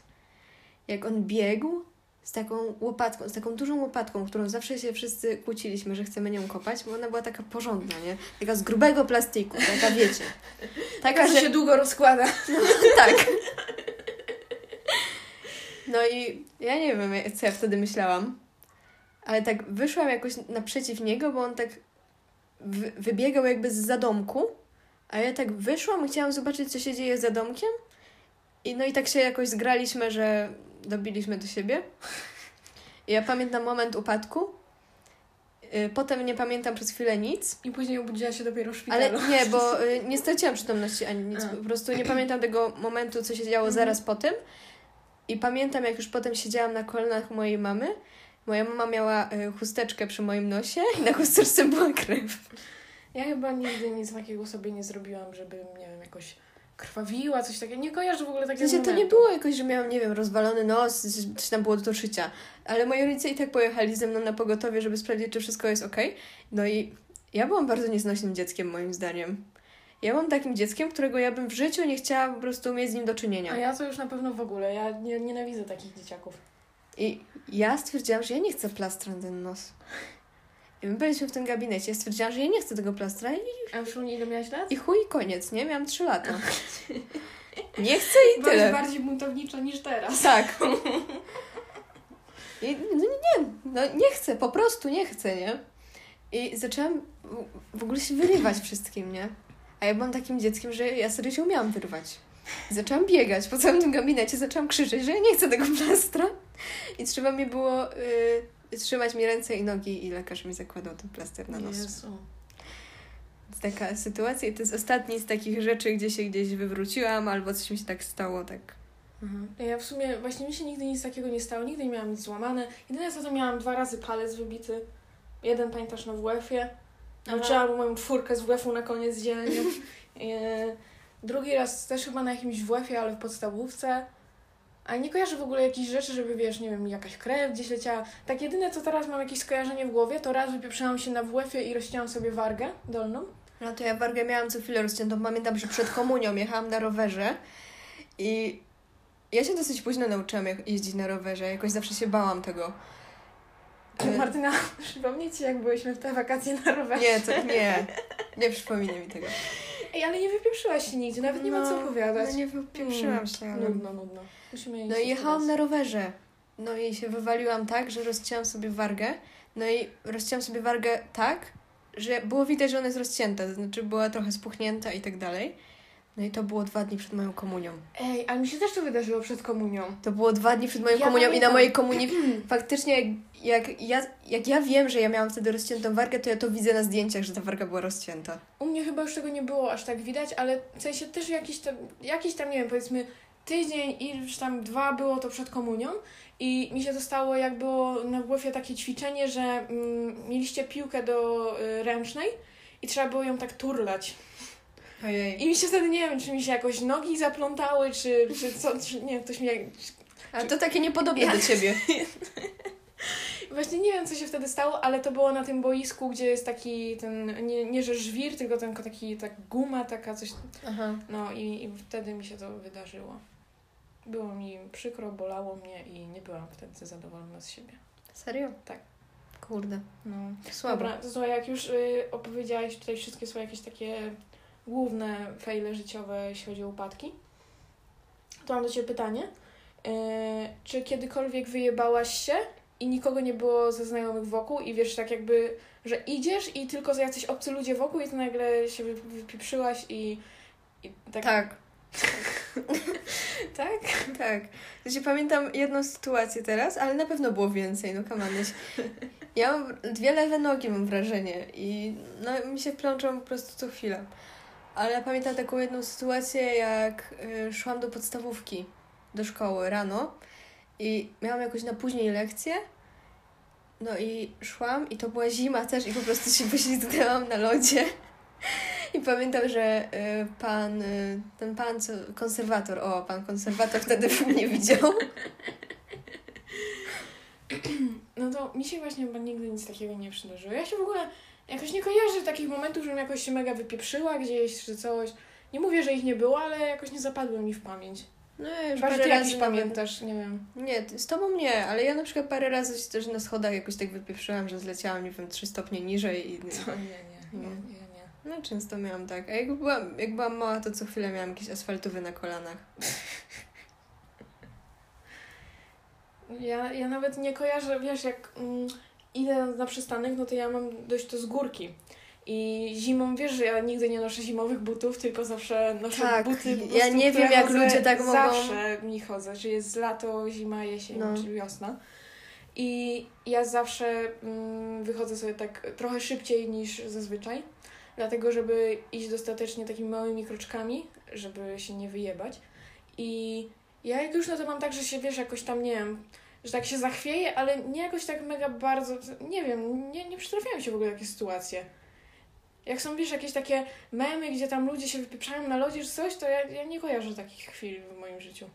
jak on biegł z taką łopatką, z taką dużą łopatką, którą zawsze się wszyscy kłóciliśmy, że chcemy nią kopać, bo ona była taka porządna, nie? Taka z grubego plastiku, taka wiecie. Taka, że że się długo rozkłada. tak. No i ja nie wiem, co ja wtedy myślałam, ale tak wyszłam jakoś naprzeciw niego, bo on tak wy- wybiegał jakby z zadomku, a ja tak wyszłam i chciałam zobaczyć, co się dzieje za domkiem. I no i tak się jakoś zgraliśmy, że dobiliśmy do siebie. I ja pamiętam moment upadku. Y, Potem nie pamiętam przez chwilę nic. I później obudziła się dopiero w Ale szpitalu. nie, bo y, nie straciłam przytomności ani nic. A. Po prostu nie pamiętam tego momentu, co się działo zaraz po tym. I pamiętam, jak już potem siedziałam na kolanach mojej mamy. Moja mama miała y, chusteczkę przy moim nosie i na chusteczce była krew. Ja chyba nigdy nic takiego sobie nie zrobiłam, żeby, nie wiem, jakoś krwawiła, coś takiego. Nie kojarzę w ogóle W takiego sensie to nie było jakoś, że miałam, nie wiem, rozwalony nos, czy tam było do szycia. Ale moi rodzice i tak pojechali ze mną na pogotowie, żeby sprawdzić, czy wszystko jest okej. No i ja byłam bardzo nieznośnym dzieckiem, moim zdaniem. Ja byłam takim dzieckiem, którego ja bym w życiu nie chciała po prostu mieć z nim do czynienia. A ja to już na pewno w ogóle. Ja nie, nienawidzę takich dzieciaków. I ja stwierdziłam, że ja nie chcę plastra na ten nos. I my byliśmy w tym gabinecie, ja stwierdziłam, że ja nie chcę tego plastra i, A już ile miałaś lat? i chuj, koniec, nie? Miałam trzy lata. Nie chcę i Byłaś tyle. bardziej buntownicza niż teraz. Tak. I, no nie, no nie chcę, po prostu nie chcę, nie? I zaczęłam w ogóle się wyrywać wszystkim, nie? A ja byłam takim dzieckiem, że ja sobie się umiałam wyrwać. Zaczęłam biegać po całym tym gabinecie, zaczęłam krzyczeć, że ja nie chcę tego plastra. I trzeba mi było y, trzymać mi ręce i nogi i lekarz mi zakładał ten plaster na nos. Jezu. To jest taka sytuacja i to jest ostatni z takich rzeczy, gdzie się gdzieś wywróciłam albo coś mi się tak stało, tak. Mhm. Ja w sumie, właśnie mi się nigdy nic takiego nie stało, nigdy nie miałam nic złamane. Jedyne co to miałam dwa razy palec wybity. Jeden pamiętasz na WF-ie. Nauczyłam moją czwórkę z WF-u na koniec dzielnia. E, Drugi raz też chyba na jakimś WF-ie, ale w podstawówce. A nie kojarzę w ogóle jakichś rzeczy, żeby wiesz, nie wiem, jakaś krew gdzieś leciała. Tak jedyne co teraz mam jakieś skojarzenie w głowie, to raz wypieprzyłam się na WF-ie i rozcięłam sobie wargę dolną. No to ja wargę miałam co chwilę rozciętą. Pamiętam, że przed komunią jechałam na rowerze i ja się dosyć późno nauczyłam jak jeździć na rowerze. Jakoś zawsze się bałam tego. E, Martyna, przypomnij Ci jak byliśmy w te wakacje na rowerze. Nie, to nie. Nie przypominaj mi tego. Ej, ale nie wypieprzyłaś się nigdzie, nawet nie ma co opowiadać. No nie wypieprzyłam się, ale... Nudno, nudno. Musimy No i jechałam na rowerze. No i się wywaliłam tak, że rozcięłam sobie wargę. No i rozcięłam sobie wargę tak, że było widać, że ona jest rozcięta. To znaczy była trochę spuchnięta i tak dalej. No i to było dwa dni przed moją komunią. Ej, ale mi się też to wydarzyło przed komunią. To było dwa dni przed moją Ja komunią i na pamiętam. mojej komunii faktycznie jak, jak, ja, jak ja wiem, że ja miałam wtedy rozciętą wargę, to ja to widzę na zdjęciach, że ta warga była rozcięta. U mnie chyba już tego nie było aż tak widać, ale w sensie też jakiś tam, jakiś tam, nie wiem, powiedzmy tydzień i już tam dwa było to przed komunią i mi się to stało, jak było na WF-ie takie ćwiczenie, że mm, mieliście piłkę do y, ręcznej i trzeba było ją tak turlać. Ojej. I mi się wtedy, nie wiem, czy mi się jakoś nogi zaplątały, czy, czy co, czy, nie wiem, ktoś mi... A to takie niepodobne do ciebie. Właśnie nie wiem, co się wtedy stało, ale to było na tym boisku, gdzie jest taki ten, nie, nie że żwir, tylko ten taki, tak guma, taka coś, Aha. no i, i wtedy mi się to wydarzyło. Było mi przykro, bolało mnie i nie byłam wtedy zadowolona z siebie. Serio? Tak. Kurde. No. Słabo. Dobra, to słuchaj, jak już y, opowiedziałaś tutaj wszystkie swoje jakieś takie główne fejle życiowe, jeśli chodzi o upadki, to mam do Ciebie pytanie. Y, czy kiedykolwiek wyjebałaś się i nikogo nie było ze znajomych wokół i wiesz, tak jakby, że idziesz i tylko jacyś obcy ludzie wokół i ty nagle się wy- wypieprzyłaś i, i tak... Tak. Tak? Tak. Znaczy, pamiętam jedną sytuację teraz, ale na pewno było więcej, no kamaneś. Ja mam dwie lewe nogi, mam wrażenie, i no, mi się plączą po prostu co chwilę. Ale pamiętam taką jedną sytuację, jak y, szłam do podstawówki, do szkoły rano i miałam jakoś na później lekcję. No i szłam i to była zima też i po prostu się poślizgnęłam na lodzie. I pamiętam, że y, pan, y, ten pan, co, konserwator, o, pan konserwator wtedy mnie widział. No to mi się właśnie chyba nigdy nic takiego nie przydarzyło. Ja się w ogóle jakoś nie kojarzę takich momentów, żebym jakoś się mega wypieprzyła gdzieś czy coś. Nie mówię, że ich nie było, ale jakoś nie zapadły mi w pamięć. No ja już Chyba, parę razy nawet- pamiętasz, nie wiem. Nie, z tobą nie, ale ja na przykład parę razy się też na schodach jakoś tak wypieprzyłam, że zleciałam, nie wiem, trzy stopnie niżej i... To nie, nie, nie, Nie. nie, nie. No często miałam tak. A jak byłam, jak byłam mała, to co chwilę miałam jakieś asfaltowe na kolanach. Ja, ja nawet nie kojarzę, wiesz, jak mm, idę na przystanek, no to ja mam dość to z górki. I zimą, wiesz, że ja nigdy nie noszę zimowych butów, tylko zawsze noszę Tak, buty po ja prostu, nie które wiem, jak ludzie tak mogą- Zawsze mi chodzę, czy jest lato, zima, jesień, No. czy wiosna. I ja zawsze mm, wychodzę sobie tak trochę szybciej niż zazwyczaj, dlatego żeby iść dostatecznie takimi małymi kroczkami, żeby się nie wyjebać. I ja jak już no to mam tak, że się wiesz, jakoś tam nie wiem, że tak się zachwieje, ale nie jakoś tak mega bardzo, nie wiem, nie, nie przytrafiają się w ogóle takie sytuacje. Jak są, wiesz, jakieś takie memy, gdzie tam ludzie się wypieprzają na lodzie czy coś, to ja, ja nie kojarzę takich chwil w moim życiu.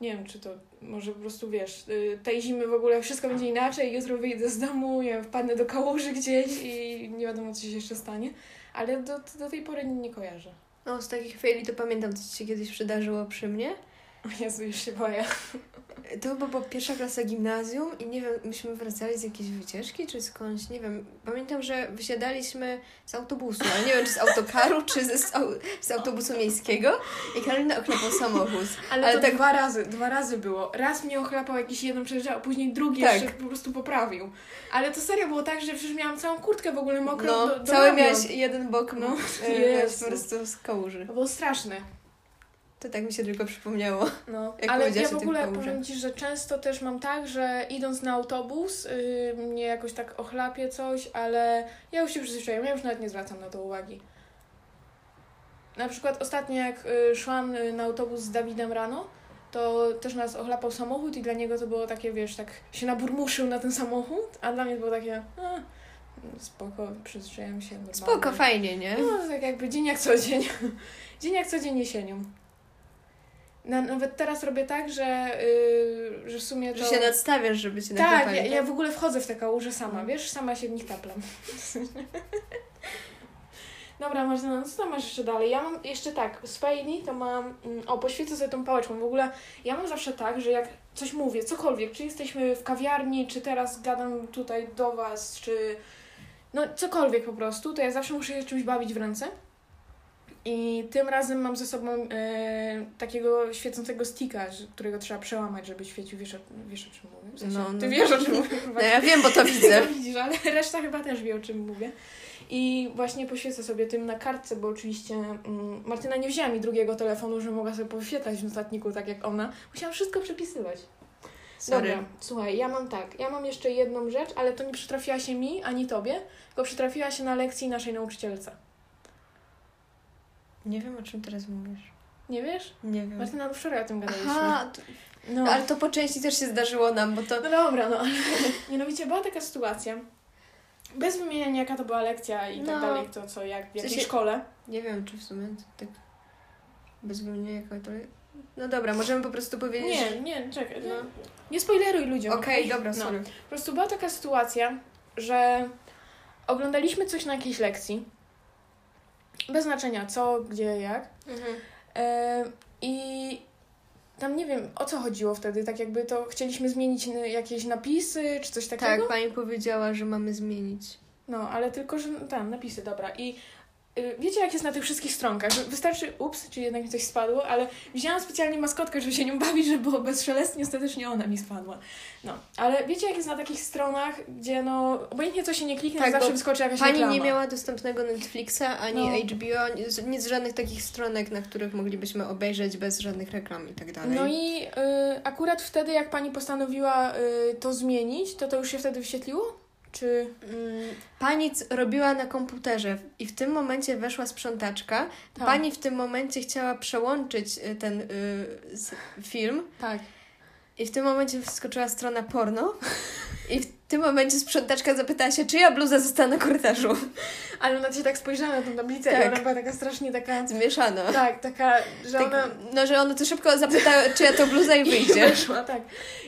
Nie wiem, czy to może po prostu, wiesz, y, tej zimy w ogóle wszystko będzie inaczej, jutro wyjdę z domu, wiem, wpadnę do kałuży gdzieś i nie wiadomo, co się jeszcze stanie, ale do, do tej pory nie, nie kojarzę. No, z takich chwili to pamiętam, co ci się kiedyś przydarzyło przy mnie. O Jezu, już się boję. To chyba była pierwsza klasa gimnazjum i nie wiem, myśmy wracali z jakiejś wycieczki czy skądś, nie wiem. Pamiętam, że wysiadaliśmy z autobusu, ale nie wiem, czy z autokaru, czy ze, z, z autobusu miejskiego i Karolina oklepał samochód. Ale, Ale to tak- dwa razy, dwa razy było. Raz mnie ochlapał jakiś jeden przejeżdżał, a później drugi Tak. jeszcze po prostu poprawił. Ale to serio było tak, że przecież miałam całą kurtkę w ogóle mokrą No, do, do cały ramion. miałeś jeden bok, No, no, po prostu z kałuży. To było straszne. To tak mi się tylko przypomniało. No. Ale ja w ogóle powiem Ci, że często też mam tak, że idąc na autobus yy, mnie jakoś tak ochlapie coś, ale ja już się przyzwyczaiłam, ja już nawet nie zwracam na to uwagi. Na przykład ostatnio jak y, szłam y, na autobus z Dawidem rano, to też nas ochlapał samochód i dla niego to było takie, wiesz, tak się naburmuszył na ten samochód, a dla mnie to było takie, a, spoko, przyzwyczaiłam się normalnie. Spoko, fajnie, nie? No, tak jakby dzień jak co dzień. dzień jak co dzień jesienią. Na, nawet teraz robię tak, że, yy, że w sumie to... Że się nadstawiasz, żeby cię tak, ja, ja w ogóle wchodzę w te kałuże sama, wiesz? Sama się w nich taplam. Dobra, Martyna, no co tam masz jeszcze dalej? Ja mam jeszcze tak, z fejli to mam... mm, O, poświecę sobie tą pałeczką. W ogóle ja mam zawsze tak, że jak coś mówię, cokolwiek, czy jesteśmy w kawiarni, czy teraz gadam tutaj do was, czy... No, cokolwiek po prostu, to ja zawsze muszę się czymś bawić w ręce. I tym razem mam ze sobą e, takiego świecącego sticka, którego trzeba przełamać, żeby świecił. Wiesz o, wiesz o czym mówię? W sensie, No, no. Ty wiesz o czym mówię. No ja wiem, bo to widzę. No widzisz, ale reszta chyba też wie, o czym mówię. I właśnie poświecę sobie tym na kartce, bo oczywiście mm, Martyna nie wzięła mi drugiego telefonu, że mogła sobie poświetlać w notatniku tak jak ona. Musiałam wszystko przepisywać. Sorry. Dobra, słuchaj, ja mam tak. Ja mam jeszcze jedną rzecz, ale to nie przytrafiła się mi ani tobie, tylko przytrafiła się na lekcji naszej nauczycielce. Nie wiem, o czym teraz mówisz. Nie wiesz? Nie wiem. Martyna, no wczoraj o tym gadaliśmy. Aha, to, no. ale to po części też się zdarzyło nam, bo to... No dobra, no ale mianowicie była taka sytuacja, Bez wymieniania jaka to była lekcja i tak No. dalej, to co, jak w jakiej sensie- szkole. Nie wiem, czy w sumie tak bez wymienienia jaka to... No dobra, możemy po prostu powiedzieć... Nie, nie, czekaj. No. Nie spoileruj ludziom. Okej, dobra, No. sorry. Po prostu była taka sytuacja, że oglądaliśmy coś na jakiejś lekcji. Bez znaczenia co, gdzie, jak. Mhm. E, I tam nie wiem o co chodziło wtedy. Tak jakby to chcieliśmy zmienić jakieś napisy czy coś takiego. Tak, pani powiedziała, że mamy zmienić. No, ale tylko, że tam napisy, dobra. I wiecie, jak jest na tych wszystkich stronkach? Wystarczy, ups, czy jednak mi coś spadło, ale wzięłam specjalnie maskotkę, żeby się nią bawić, żeby było bezszelestnie, ostatecznie ona mi spadła. No, ale wiecie, jak jest na takich stronach, gdzie no, obojętnie co się nie kliknie, Tak, zawsze wyskoczy jakaś Pani reklama. nie miała dostępnego Netflixa ani No. HBO, nic, nic z żadnych takich stronek, na których moglibyśmy obejrzeć bez żadnych reklam i tak dalej. No i y, akurat wtedy, jak pani postanowiła y, to zmienić, to to już się wtedy wyświetliło? Czy... Mm, Pani robiła na komputerze i w tym momencie weszła sprzątaczka. Tak. Pani w tym momencie chciała przełączyć y, ten y, film Tak. i w tym momencie wskoczyła strona porno i w tym momencie sprzątaczka zapytała się, czyja bluza została na korytarzu. Ale ona się tak spojrzała na tą tablicę Tak. i ona była taka strasznie taka... Zmieszano. Tak, taka, że Tak, ona... No, że ona to szybko zapytała, czyja to bluza i I wyjdzie. weszła, tak.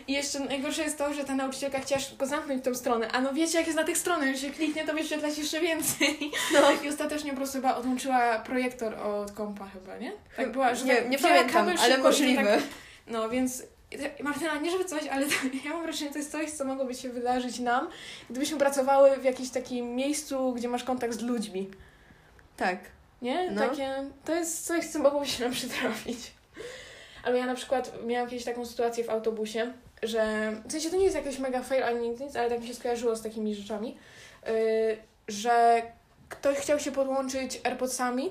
I jeszcze najgorsze jest to, że ta nauczycielka chciała szybko zamknąć tą stronę. A no wiecie, jak jest na tych stronach, że się kliknie, to wyświetlać jeszcze więcej. No. I ostatecznie po prostu chyba odłączyła projektor od kompa chyba, nie? Tak była, że Nie, tak nie pamiętam, kabel ale szybko i możliwe. Tak, no więc Martyna, nie żeby coś, ale to, ja mam wrażenie, że to jest coś, co mogłoby się wydarzyć nam, gdybyśmy pracowały w jakimś takim miejscu, gdzie masz kontakt z ludźmi. Tak. Nie? No. Takie, to jest coś, co mogłoby się nam przytrafić. Ale ja na przykład miałam kiedyś taką sytuację w autobusie, że w sensie to nie jest jakiś mega fail ani nic, ale tak mi się skojarzyło z takimi rzeczami, yy, że ktoś chciał się podłączyć AirPodsami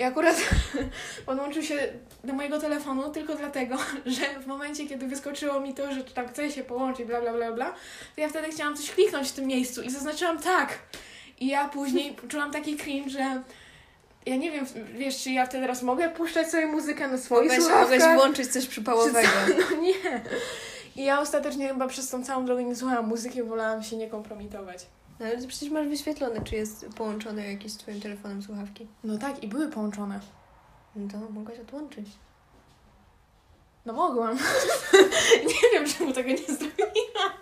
i akurat podłączył się do mojego telefonu tylko dlatego, że w momencie, kiedy wyskoczyło mi to, że tam chce się połączyć, bla, bla, bla, bla, to ja wtedy chciałam coś kliknąć w tym miejscu i zaznaczyłam tak. I ja później poczułam taki cringe, że ja nie wiem, wiesz, czy ja wtedy teraz mogę puszczać sobie muzykę na swoich słuchawkach? mogłeś włączyć coś przypałowego. No nie. I ja ostatecznie chyba przez tą całą drogę nie słuchałam muzyki, wolałam się nie kompromitować. No ale przecież masz wyświetlone, czy jest połączone jakieś z twoim telefonem słuchawki. No tak, i były połączone. No to mogłaś odłączyć. No mogłam. nie wiem, czemu tego nie zrobiłam.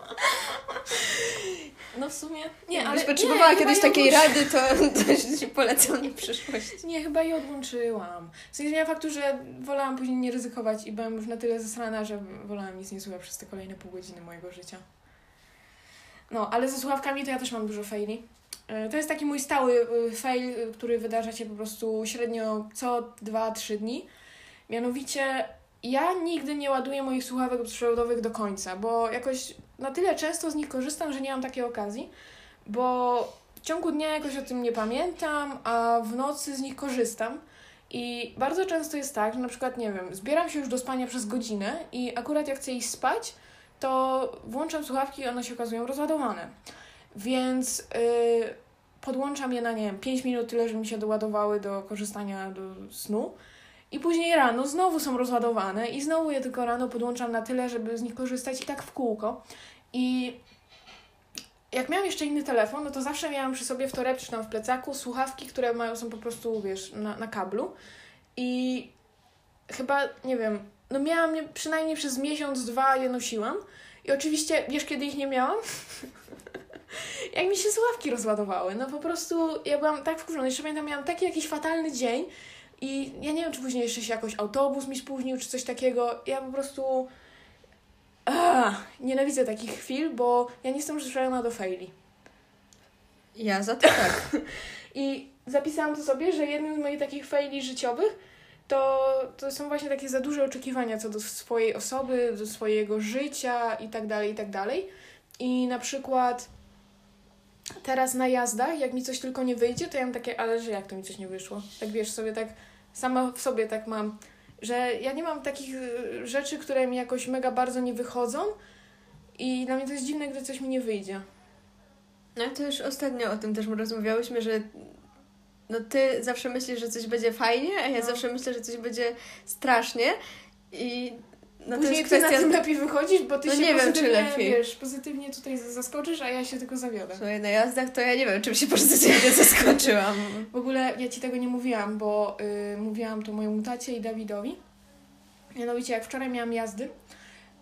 No w sumie... Nie, ale... Jakbyś potrzebowała nie, kiedyś takiej rady, to, to ci polecam na przyszłość. Nie, chyba je odłączyłam. W sensie zmienia faktu, że wolałam później nie ryzykować i byłam już na tyle zasrana, że wolałam nic nie słuchać przez te kolejne pół godziny mojego życia. No, ale ze słuchawkami to ja też mam dużo faili. E, To jest taki mój stały e, fail, e, który wydarza się po prostu średnio co 2-3 dni. Mianowicie ja nigdy nie ładuję moich słuchawek przewodowych do końca, bo jakoś na tyle często z nich korzystam, że nie mam takiej okazji, bo w ciągu dnia jakoś o tym nie pamiętam, a w nocy z nich korzystam. I bardzo często jest tak, że na przykład, nie wiem, zbieram się już do spania przez godzinę i akurat jak chcę iść spać, to włączam słuchawki i one się okazują rozładowane. Więc yy, podłączam je na, nie wiem, 5 minut, tyle, żeby mi się doładowały do korzystania do snu. I później rano znowu są rozładowane i znowu je tylko rano podłączam na tyle, żeby z nich korzystać i tak w kółko. I jak miałam jeszcze inny telefon, no to zawsze miałam przy sobie w torebce czy tam w plecaku słuchawki, które mają, są po prostu, wiesz, na, na kablu. I chyba, nie wiem, no miałam je przynajmniej przez miesiąc, dwa je nosiłam. I oczywiście, wiesz, kiedy ich nie miałam? Jak mi się słuchawki rozładowały. No po prostu ja byłam tak wkurzona. Jeszcze pamiętam, miałam taki jakiś fatalny dzień i ja nie wiem, czy później jeszcze się jakoś autobus mi spóźnił, czy coś takiego. Ja po prostu... Ach, nienawidzę takich chwil, bo ja nie jestem przyzwyczajona do faili. Ja za to tak. I zapisałam to sobie, że jednym z moich takich faili życiowych to, to są właśnie takie za duże oczekiwania co do swojej osoby, do swojego życia i tak dalej, i tak. I na przykład teraz na jazdach, jak mi coś tylko nie wyjdzie, to ja mam takie, ale że jak to mi coś nie wyszło? Tak wiesz, sobie tak, sama w sobie tak mam, że ja nie mam takich y, rzeczy, które mi jakoś mega bardzo nie wychodzą i dla mnie to jest dziwne, gdy coś mi nie wyjdzie. No to już ostatnio o tym też rozmawiałyśmy, że no ty zawsze myślisz, że coś będzie fajnie, a ja No. zawsze myślę, że coś będzie strasznie i no to Później jest ty na kwestia... tym lepiej wychodzisz, bo ty No się nie wiem, czy lepiej. wiesz, pozytywnie tutaj zaskoczysz, a ja się tylko zawiodę. Słuchaj, na jazdach to ja nie wiem, czym się pozytywnie zaskoczyłam. W ogóle ja ci tego nie mówiłam, bo y, mówiłam to mojemu tacie i Dawidowi. Mianowicie, jak wczoraj miałam jazdy,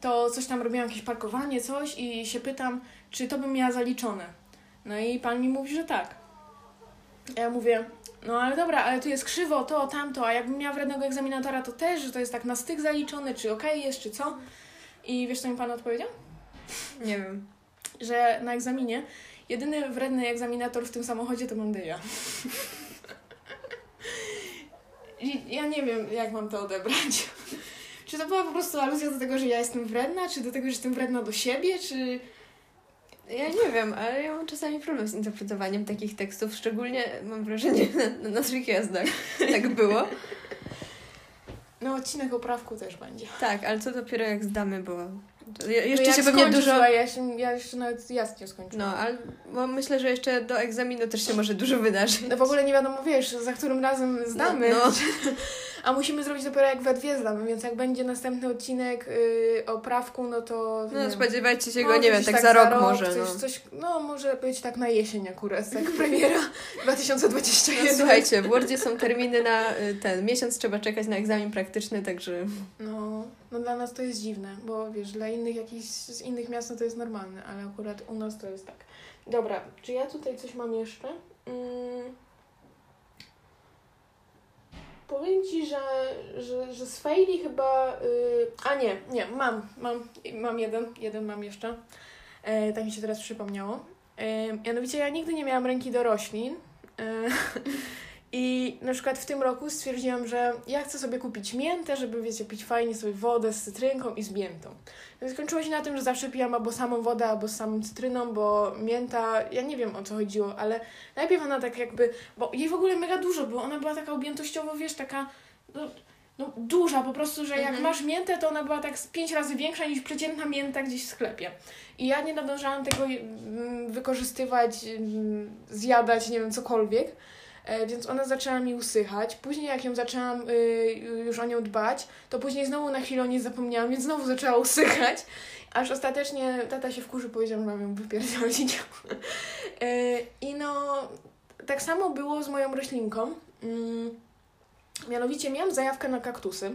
to coś tam robiłam, jakieś parkowanie, coś i się pytam, czy to bym miała zaliczone. No i pan mi mówi, że tak. Ja mówię, no ale dobra, ale tu jest krzywo, to, tamto, a jakbym miała wrednego egzaminatora, to też, że to jest tak na styk zaliczone, czy okej jest, czy co. I wiesz, co mi pan odpowiedział? Nie wiem. że na egzaminie jedyny wredny egzaminator w tym samochodzie to będę ja. Ja nie wiem, jak mam to odebrać. Czy to była po prostu aluzja do tego, że ja jestem wredna, czy do tego, że jestem wredna do siebie, czy... Ja nie wiem, ale ja mam czasami problem z interpretowaniem takich tekstów, szczególnie mam wrażenie na, na naszych jazdach. Tak było. No, odcinek o prawku też będzie. Tak, ale co dopiero jak zdamy, bo No jeszcze jak się pewnie dużo... Ja, się, ja jeszcze nawet jazd nie skończyłam. No, ale bo myślę, że jeszcze do egzaminu też się może dużo wydarzyć. No w ogóle nie wiadomo, wiesz, za którym razem zdamy. No, no. A musimy zrobić dopiero jak we dwie zdamy, więc jak będzie następny odcinek yy, o prawku, no to... No spodziewajcie się go, nie wiem, gdzieś tak, za rok, może. Coś, no. coś, no może być tak na jesień akurat, tak premiera 2021. No, słuchajcie, w Wordzie są terminy na y, ten miesiąc, trzeba czekać na egzamin praktyczny, także No, no dla nas to jest dziwne, bo wiesz, dla innych jakichś z innych miast no to jest normalne, ale akurat u nas to jest tak. Dobra, czy ja tutaj coś mam jeszcze? Mm. Powiem Ci, że, że, że z faili chyba... y, a nie, nie, mam, mam, mam jeden, jeden mam jeszcze. E, tak mi się teraz przypomniało. E, mianowicie ja nigdy nie miałam ręki do roślin. E, I na przykład w tym roku stwierdziłam, że ja chcę sobie kupić miętę, żeby, wiecie, pić fajnie sobie wodę z cytrynką i z miętą. No i skończyło się na tym, że zawsze pijam albo samą wodę, albo z samą cytryną, bo mięta, ja nie wiem o co chodziło, ale najpierw ona tak jakby, bo jej w ogóle mega dużo było, ona była taka objętościowo, wiesz, taka, no, no duża po prostu, że jak Mhm. masz miętę, to ona była tak z pięć razy większa niż przeciętna mięta gdzieś w sklepie. I ja nie nadążałam tego mm, wykorzystywać, mm, zjadać, nie wiem, cokolwiek. E, Więc ona zaczęła mi usychać. Później, jak ją zaczęłam y, już o nią dbać, to później znowu na chwilę o niej zapomniałam, więc znowu zaczęła usychać. Aż ostatecznie tata się wkurzy, powiedział, że mam ją wypierdolić. E, I no, tak samo było z moją roślinką. Mm, Mianowicie miałam zajawkę na kaktusy,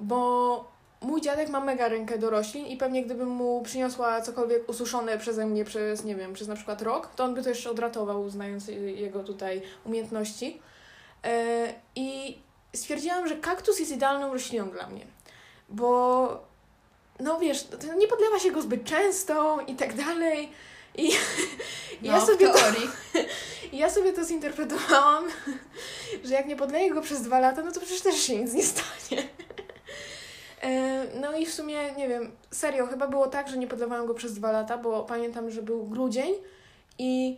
bo mój dziadek ma mega rękę do roślin i pewnie gdybym mu przyniosła cokolwiek ususzone przeze mnie przez, nie wiem, przez na przykład rok, to on by to jeszcze odratował, znając jego tutaj umiejętności. E, I stwierdziłam, że kaktus jest idealną rośliną dla mnie, bo no wiesz, nie podlewa się go zbyt często i tak dalej. I, i ja no, sobie to ja sobie to zinterpretowałam, że jak nie podleję go przez dwa lata, no to przecież też się nic nie stanie. E, No i w sumie, nie wiem, serio, chyba było tak, że nie podlewałam go przez dwa lata, bo pamiętam, że był grudzień i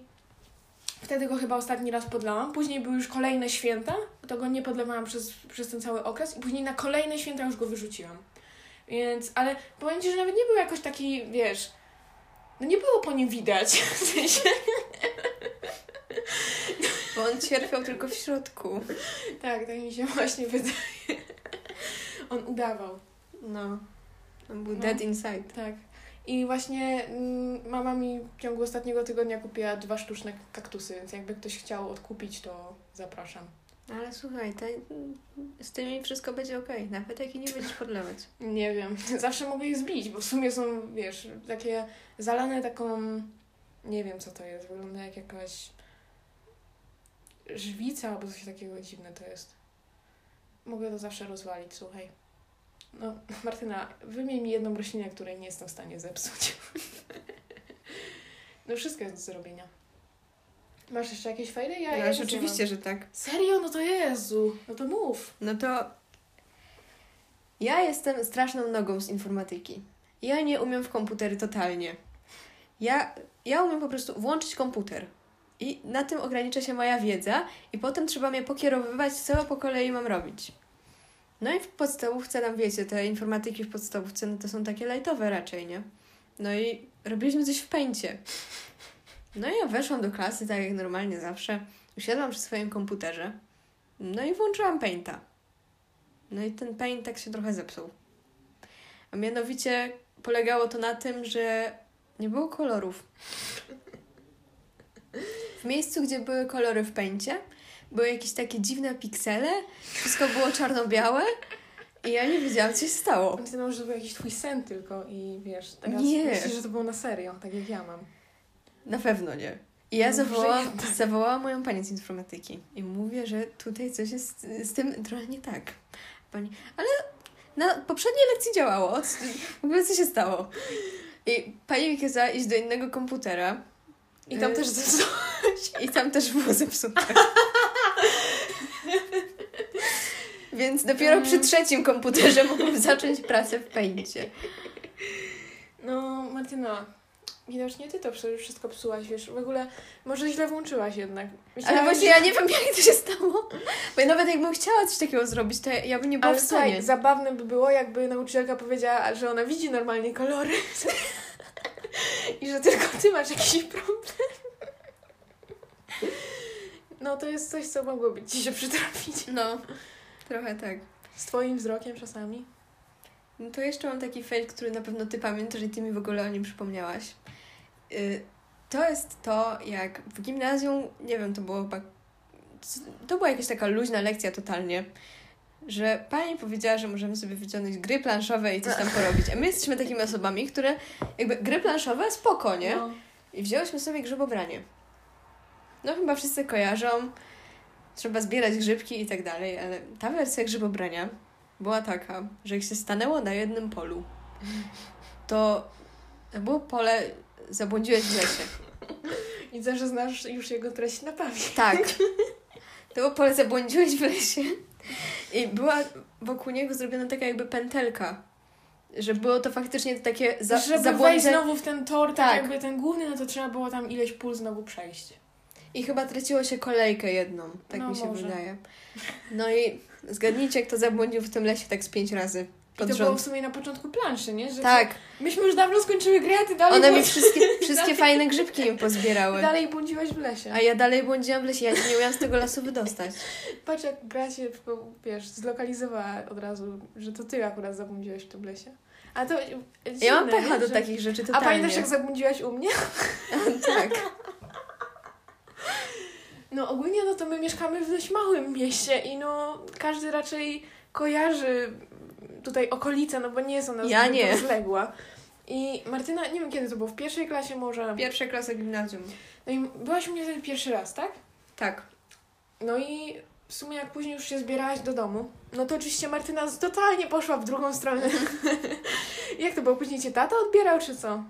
wtedy go chyba ostatni raz podlałam. Później były już kolejne święta, to go nie podlewałam przez, przez ten cały okres i później na kolejne święta już go wyrzuciłam. Więc, ale powiem Ci, że nawet nie był jakoś taki, wiesz, no nie było po nim widać, w sensie, Bo on cierpiał tylko w środku. Tak, tak mi się właśnie wydaje. On udawał, No. On był No. dead inside. tak. I właśnie mm, mama mi w ciągu ostatniego tygodnia kupiła dwa sztuczne kaktusy, więc jakby ktoś chciał odkupić, to zapraszam. Ale słuchaj, te, z tymi wszystko będzie okej, nawet jak i nie będziesz podlewać. Nie wiem, zawsze mogę je zbić, bo w sumie są, wiesz, takie zalane taką, nie wiem co to jest, wygląda jak jakaś żwica albo coś takiego dziwne to jest. Mogę to zawsze rozwalić, słuchaj. No, Martyna, wymień mi jedną roślinę, której nie jestem w stanie zepsuć. No wszystko jest do zrobienia. Masz jeszcze jakieś fajne? Ja, No, ja oczywiście, że tak. Serio? No to Jezu. No to mów. No to ja jestem straszną nogą z informatyki. Ja nie umiem w komputery totalnie. Ja, ja umiem po prostu włączyć komputer. I na tym ogranicza się moja wiedza, i potem trzeba mnie pokierowywać, co po kolei mam robić. No i w podstawówce, tam wiecie, te informatyki w podstawówce, no to są takie lightowe raczej, nie? No i robiliśmy coś w pęcie. No i ja weszłam do klasy, tak jak normalnie zawsze. Usiadłam przy swoim komputerze. No i włączyłam Painta. No i ten Paint tak się trochę zepsuł. A mianowicie polegało to na tym, że nie było kolorów. W miejscu, gdzie były kolory w pęcie, były jakieś takie dziwne piksele, wszystko było czarno-białe i ja nie wiedziałam, co się stało. Myślałam, że to był jakiś twój sen tylko i wiesz, teraz Nie. myślisz, że to było na serio, tak jak ja mam. Na pewno nie. I ja No, zawołałam, jednak. zawołałam moją panią z informatyki i mówię, że tutaj coś jest z tym trochę nie tak. Pani, ale na poprzedniej lekcji działało. W ogóle co się stało? I pani mi kazała iść do innego komputera I tam Y, też zepsuło. i tam też było zepsute. Więc dopiero przy trzecim komputerze mogłam zacząć pracę w pęcie. No, Martyna, widocznie ty to wszystko psułaś, wiesz, w ogóle może źle włączyłaś jednak. Ale właśnie że- ja nie wiem, jak to się stało. Bo ja nawet jakbym chciała coś takiego zrobić, to ja bym nie była Ale w stanie. słuchaj, zabawne by było, jakby nauczycielka powiedziała, że ona widzi normalnie kolory i że tylko ty masz jakiś problem. No to jest coś, co mogłoby ci się przytrafić. No, trochę tak. Z twoim wzrokiem czasami. No to jeszcze mam taki fail, który na pewno ty pamiętasz i ty mi w ogóle o nim przypomniałaś. Y, To jest to, jak w gimnazjum, nie wiem, to było chyba... To była jakaś taka luźna lekcja totalnie, że pani powiedziała, że możemy sobie wyciągnąć gry planszowe i coś tam porobić. A my jesteśmy takimi osobami, które jakby gry planszowe spoko, nie? No. I wzięłyśmy sobie grzybobranie. No chyba wszyscy kojarzą, trzeba zbierać grzybki i tak dalej, ale ta wersja grzybobrania była taka, że jak się stanęło na jednym polu, to było pole, zabłądziłeś w lesie. Widzę, że znasz już jego treść na pamięć. Tak. To było pole, zabłądziłeś w lesie i była wokół niego zrobiona taka jakby pętelka, że było to faktycznie takie za, Żeby wejść zabłądzenie. znowu w ten tor, tak, Tak. jakby ten główny, no to trzeba było tam ileś pól znowu przejść. I chyba traciło się kolejkę jedną, tak No, mi się może. wydaje. No i zgadnijcie, kto zabłądził w tym lesie tak z pięć razy I pod to było w rząd. sumie na początku planszy, nie? Że Tak, Myśmy już dawno skończyły grę, a ty dalej, one mi wszystkie, wszystkie fajne grzybki mi pozbierały. dalej błądziłaś w lesie. A ja dalej błądziłam w lesie, ja się nie umiałam z tego lasu wydostać. Patrz, jak gra się, wiesz, zlokalizowała od razu, że to ty akurat zabłądziłaś w tym lesie. A to dziwne, Ja mam pecha do Że- takich rzeczy A totalnie. pamiętasz, jak zabłądziłaś u mnie? tak. No ogólnie no to my mieszkamy w dość małym mieście i no każdy raczej kojarzy tutaj okolice, no bo nie jest ona Ja zbyt nie. rozległa. I Martyna, nie wiem kiedy to było, w pierwszej klasie może. Pierwsza klasa gimnazjum. No i byłaś u mnie wtedy pierwszy raz, tak? Tak. No i w sumie jak później już się zbierałaś do domu, no to oczywiście Martyna totalnie poszła w drugą stronę. jak to było? Później cię tata odbierał, czy co?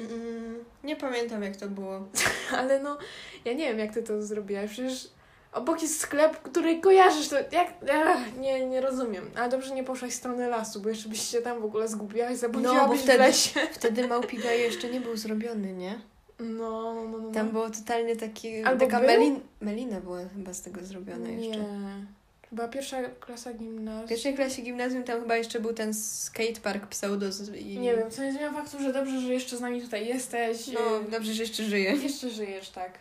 Mm, nie pamiętam, jak to było. Ale no, ja nie wiem, jak ty to zrobiłaś. Przecież obok jest sklep, który kojarzysz, to jak... Ach, nie, nie rozumiem. Ale dobrze nie poszłaś w stronę lasu, bo jeszcze byś się tam w ogóle zgubiłaś, zabłądziłabyś bo w wtedy- lesie. Wtedy Małpigaj jeszcze nie był zrobiony, nie? No, no, no, no. Tam było totalnie taki... Albo taka był? melin, melina była chyba z tego zrobiona Nie. Chyba pierwsza klasa gimnazjum. W pierwszej klasie gimnazjum tam chyba jeszcze był ten skatepark pseudo i... Nie wiem, co nie zmienia faktu, że dobrze, że jeszcze z nami tutaj jesteś. No, dobrze, że jeszcze żyje. Jeszcze żyjesz, tak.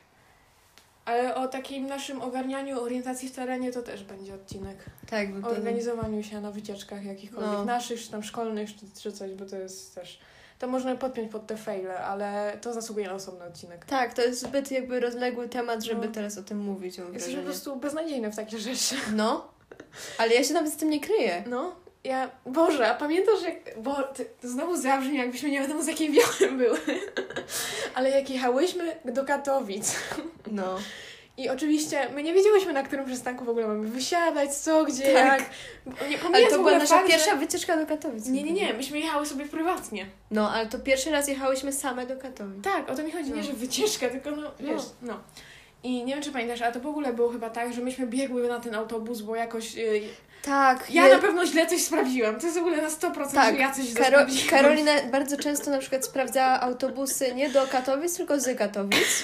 Ale o takim naszym ogarnianiu orientacji w terenie to też będzie odcinek. Tak, bo O organizowaniu się na wycieczkach jakichkolwiek No. naszych, czy tam szkolnych, czy, czy coś, bo to jest też... To można podpiąć pod te faile, ale to zasługuje na osobny odcinek. Tak, to jest zbyt jakby rozległy temat, żeby No. teraz o tym mówić, mam Jesteś po prostu beznadziejny w takie rzeczy. No, ale ja się nawet z tym nie kryję. No, ja... Boże, a pamiętasz jak... Bo ty, znowu zabrzmi, jakbyśmy nie wiadomo z jakiej wiory były. ale jak jechałyśmy do Katowic No. I oczywiście my nie wiedziałyśmy, na którym przystanku w ogóle mamy wysiadać, co, gdzie, Tak. jak. Nie, Ale to była nasza fakt, pierwsza Że... wycieczka do Katowic. Nie, nie, nie, myśmy jechały sobie prywatnie. No, ale to pierwszy raz jechałyśmy same do Katowic. Tak, o to mi chodzi, nie, No. że wycieczka, tylko no, wiesz, no. I nie wiem, czy pamiętasz, ale to w ogóle było chyba tak, że myśmy biegły na ten autobus, bo jakoś... Yy, Tak. ja je- na pewno źle coś sprawdziłam. To jest w ogóle na 100%, Tak, że ja coś Karo- sprawdziłam. Karolina bardzo często na przykład sprawdzała autobusy nie do Katowic, tylko z Katowic.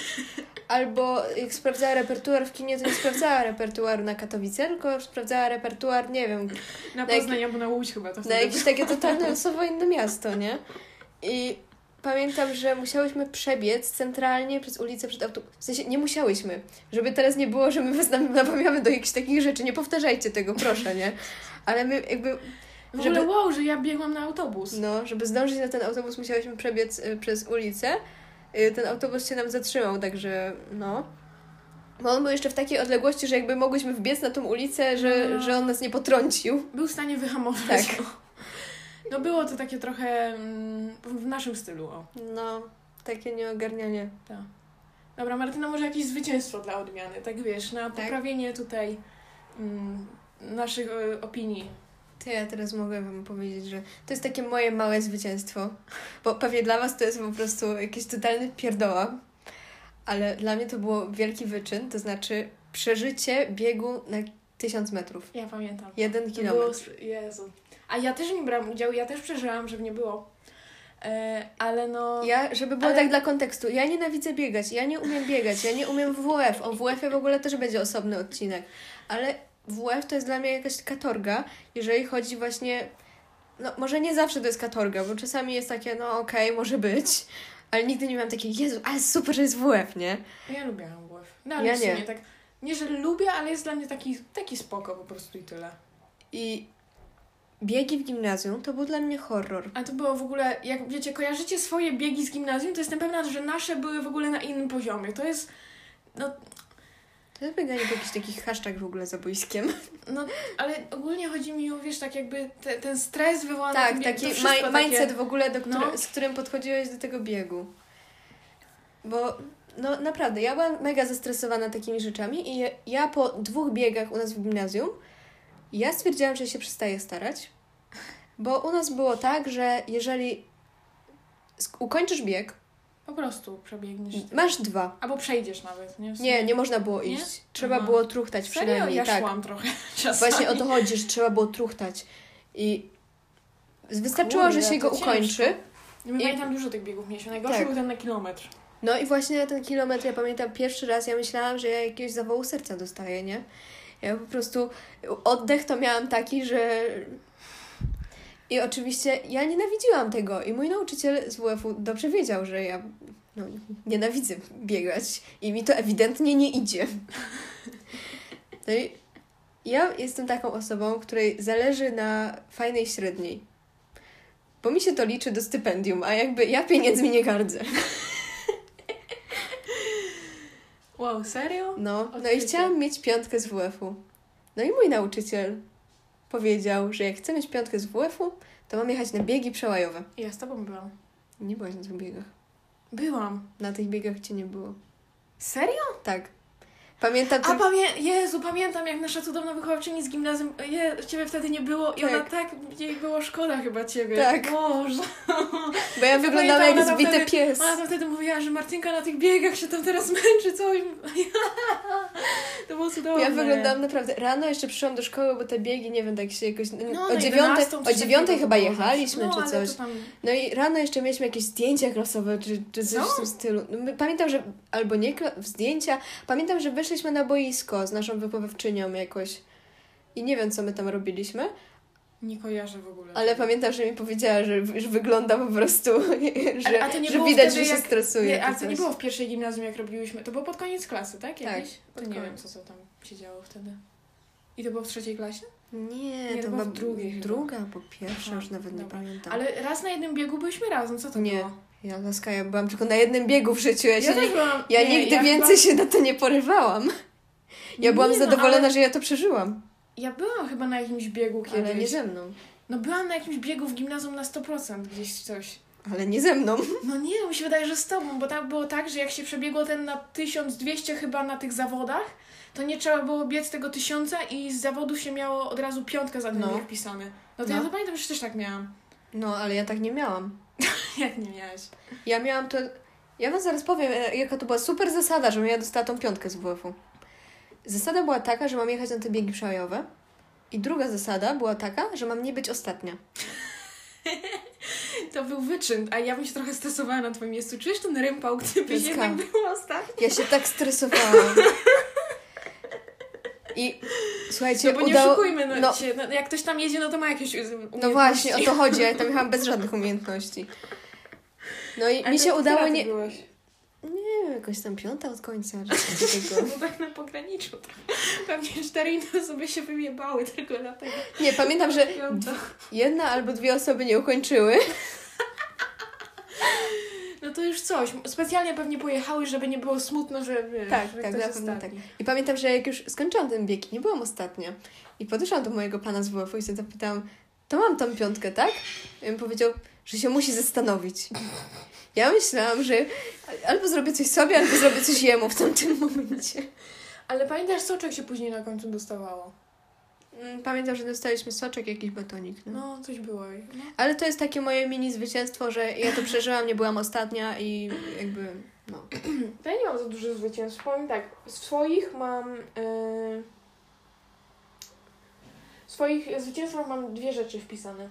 Albo jak sprawdzała repertuar w kinie, to nie sprawdzała repertuaru na Katowice, tylko sprawdzała repertuar, nie wiem, Na na Poznań albo na Łódź chyba to na jakieś takie totalne losowo inne miasto, nie? I pamiętam, że musiałyśmy przebiec centralnie przez ulicę przed autobusem. W sensie nie musiałyśmy, żeby teraz nie było, że my was nam namawiamy do jakichś takich rzeczy. Nie powtarzajcie tego, proszę, nie? Ale my jakby W Żeby- wow, że ja biegłam na autobus. No, żeby zdążyć na ten autobus, musiałyśmy przebiec y, przez ulicę. Y, ten autobus się nam zatrzymał, także no. Bo on był jeszcze w takiej odległości, że jakby mogłyśmy wbiec na tą ulicę, że, No. że on nas nie potrącił. Był w stanie wyhamować. Tak. No było to takie trochę mm, w naszym stylu. O. No, takie nieogarnianie. Tak. Dobra, Martyna, może jakieś zwycięstwo dla odmiany, tak wiesz, na Tak. poprawienie tutaj mm, naszych e, opinii. To ja teraz mogę wam powiedzieć, że to jest takie moje małe zwycięstwo. Bo pewnie dla was to jest po prostu jakiś totalny pierdoła. Ale dla mnie to było wielki wyczyn, to znaczy przeżycie biegu na tysiąc metrów. Ja pamiętam. Jeden To było... kilometr. Jezu. A ja też nie brałam udziału, ja też przeżyłam, żeby nie było. E, ale no... Ja, żeby było Ale- tak dla kontekstu, ja nienawidzę biegać, ja nie umiem biegać, ja nie umiem WF. O WF-ie w ogóle też będzie osobny odcinek. Ale WF to jest dla mnie jakaś katorga, jeżeli chodzi właśnie. No, może nie zawsze to jest katorga, bo czasami jest takie, no okej, może być, ale nigdy nie miałam takiej, Jezu, ale super, że jest WF, nie? Ja lubiłam WF. No ale Ja sumie nie. tak... Nie, że lubię, ale jest dla mnie taki, taki spoko po prostu i tyle. I biegi w gimnazjum to był dla mnie horror. A to było w ogóle, jak wiecie, kojarzycie swoje biegi z gimnazjum, to jestem pewna, że nasze były w ogóle na innym poziomie. To jest, no, To jest bieganie po jakichś takich haszczach w ogóle za boiskiem. no ale ogólnie chodzi mi o, wiesz, tak jakby te, ten stres wywołany Tak, tym taki to wszystko mi- takie- mindset w ogóle, do który, No. z którym podchodziłeś do tego biegu. Bo no naprawdę, ja byłam mega zestresowana takimi rzeczami i ja- ja po dwóch biegach u nas w gimnazjum ja stwierdziłam, że się przestaję starać. Bo u nas było tak, że jeżeli ukończysz bieg, Po prostu przebiegniesz. masz dwa. Albo przejdziesz nawet, nie? Nie, nie można było Nie? iść. Trzeba Aha. było truchtać Serio? przynajmniej. Ja tak. szłam trochę czasami. Właśnie o to chodzi, że trzeba było truchtać. I wystarczyło, Kurde, że się go ukończy. ciężko. My I- pamiętam dużo tych biegów mieliśmy. Najgorszy Tak. był ten na kilometr. No i właśnie ten kilometr, ja pamiętam pierwszy raz, ja myślałam, że ja jakiegoś zawału serca dostaję, nie? Ja po prostu oddech to miałam taki, że. I oczywiście ja nienawidziłam tego. I mój nauczyciel z WF-u dobrze wiedział, że ja no, nienawidzę biegać. I mi to ewidentnie nie idzie. No i ja jestem taką osobą, której zależy na fajnej średniej. Bo mi się to liczy do stypendium, a jakby ja pieniędzmi nie gardzę. Wow, serio? No, no i chciałam mieć piątkę z WF-u. No i mój nauczyciel powiedział, że jak chcę mieć piątkę z WF-u, to mam jechać na biegi przełajowe. Ja z tobą byłam. Nie byłaś na tych biegach. Byłam. Na tych biegach cię nie było. Serio? Tak. Pamiętam A ten... pamię... Jezu, pamiętam jak nasza cudowna wychowawczyni z gimnazjum, je, ciebie wtedy nie było i Tak. ona tak, jej było szkoda chyba ciebie. Tak. Boże. Bo ja wyglądałam jak zbity wtedy- pies. Ona tam wtedy mówiła, że Martynka na tych biegach się tam teraz męczy, coś. to było cudowne. Ja wyglądałam naprawdę... Rano jeszcze przyszłam do szkoły, bo te biegi, nie wiem, tak się jakoś... No, o na dziewiątej, 11 o dziewiątej chyba jechaliśmy, no, czy coś. Tam... No i rano jeszcze mieliśmy jakieś zdjęcia klasowe, czy, czy coś Co? w tym stylu. No, pamiętam, że albo nie zdjęcia, pamiętam, że wyszliśmy na boisko z naszą wychowawczynią jakoś i nie wiem, co my tam robiliśmy, Nie kojarzę w ogóle. ale pamiętam, że mi powiedziała, że, że wygląda po prostu, że, a to nie że widać, wtedy że się jak- stresuje. Nie, ale to nie było w pierwszej gimnazjum, jak robiłyśmy. To było pod koniec klasy, tak? Jakieś? pod To nie koniec. wiem, co, co tam się działo wtedy. I to było w trzeciej klasie? Nie, Nie, to była drugiej druga albo pierwsza, Aha, już nawet nie dobra. pamiętam. Ale raz na jednym biegu byliśmy razem, co to Nie, było? Ja, laska, ja byłam tylko na jednym biegu w życiu, ja, się też nie, byłam, ja nie, nigdy ja więcej chyba, się na to nie porywałam. Ja byłam Nie, no, zadowolona, ale- że ja to przeżyłam, Ja byłam chyba na jakimś biegu kiedyś. ale nie ze mną. No byłam na jakimś biegu w gimnazjum na 100% gdzieś coś. Ale nie ze mną. No nie, mi się wydaje, że z tobą, bo tam było tak, że jak się przebiegło ten na 1200 chyba na tych zawodach, to nie trzeba było biec tego tysiąca i z zawodu się miało od razu piątkę za ten No. bieg pisany. No to No. ja to pamiętam, że też tak miałam. No, ale ja tak nie miałam. Jak nie miałaś? Ja miałam to... Ja wam zaraz powiem, e, jaka to była super zasada, że ja dostała tą piątkę z WF-u. Zasada była taka, że mam jechać na te biegi przełajowe. I druga zasada była taka, że mam nie być ostatnia. To był wyczyn, a ja bym się trochę stresowała na twoim miejscu. Czujesz ten rympał, gdybyś jednak była ostatnia? Ja się tak stresowałam. I słuchajcie, No bo nie udało... oszukujmy, no, no. Się, no, jak ktoś tam jedzie, no to ma jakieś umiejętności. No właśnie, o to chodzi. Ja tam jechałam bez żadnych umiejętności. No i Ale mi się udało nie... byłeś? Nie jakoś tam piąta od końca. No tak na pograniczu. Pewnie cztery inne osoby się wyjebały tylko dlatego. Nie, pamiętam, że jedna albo dwie osoby nie ukończyły. To już coś. Specjalnie pewnie pojechały, żeby nie było smutno, że wiesz, Tak, że tak, ktoś na pewno ostatni. I pamiętam, że jak już skończyłam ten bieg, nie byłam ostatnia. I podeszłam do mojego pana z WF-u i się zapytałam, to mam tą piątkę, tak? I on powiedział, że się musi zastanowić. Ja myślałam, że albo zrobię coś sobie, albo zrobię coś jemu w tamtym momencie. Ale pamiętasz, soczek się później na końcu dostawało? Mm, Pamiętam, że dostaliśmy soczek, jakiś batonik. No. No, coś było. No. Ale to jest takie moje mini zwycięstwo, że ja to przeżyłam, nie byłam ostatnia i jakby, no. To ja nie mam za dużo zwycięstw. Powiem tak, z swoich mam... Yy... W swoich zwycięstwach mam dwie rzeczy wpisane.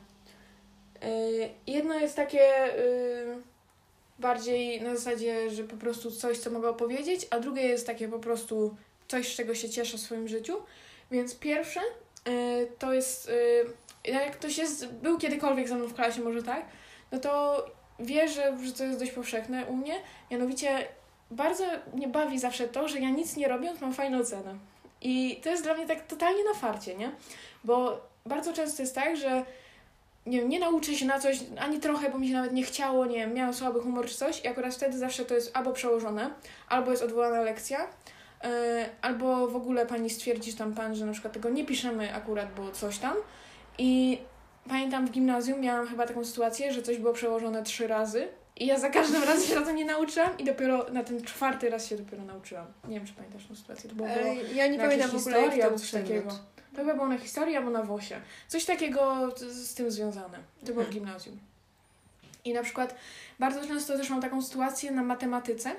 Yy, jedno jest takie yy, bardziej na zasadzie, że po prostu coś, co mogę opowiedzieć, a drugie jest takie po prostu coś, z czego się cieszę w swoim życiu. Więc pierwsze to jest... Yy, jak ktoś jest, był kiedykolwiek ze mną w klasie, może tak, no to wie, że, że to jest dość powszechne u mnie. Mianowicie bardzo mnie bawi zawsze to, że ja nic nie robiąc mam fajną ocenę. I to jest dla mnie tak totalnie na farcie, nie? Bo bardzo często jest tak, że nie wiem, nie nauczę się na coś ani trochę, bo mi się nawet nie chciało, nie wiem, miałam słaby humor czy coś i akurat wtedy zawsze to jest albo przełożone, albo jest odwołana lekcja, albo w ogóle pani stwierdzi tam pan, że na przykład tego nie piszemy akurat, bo coś tam. I pamiętam w gimnazjum miałam chyba taką sytuację, że coś było przełożone trzy razy i ja za każdym razem się na to nie nauczyłam i dopiero na ten czwarty raz się dopiero nauczyłam. Nie wiem, czy pamiętasz tę sytuację. To było, było ja nie pamiętam w ogóle jak to coś takiego. To chyba było na historii albo na WOSie. Coś takiego z, z tym związane. To było w gimnazjum. I na przykład bardzo często też mam taką sytuację na matematyce,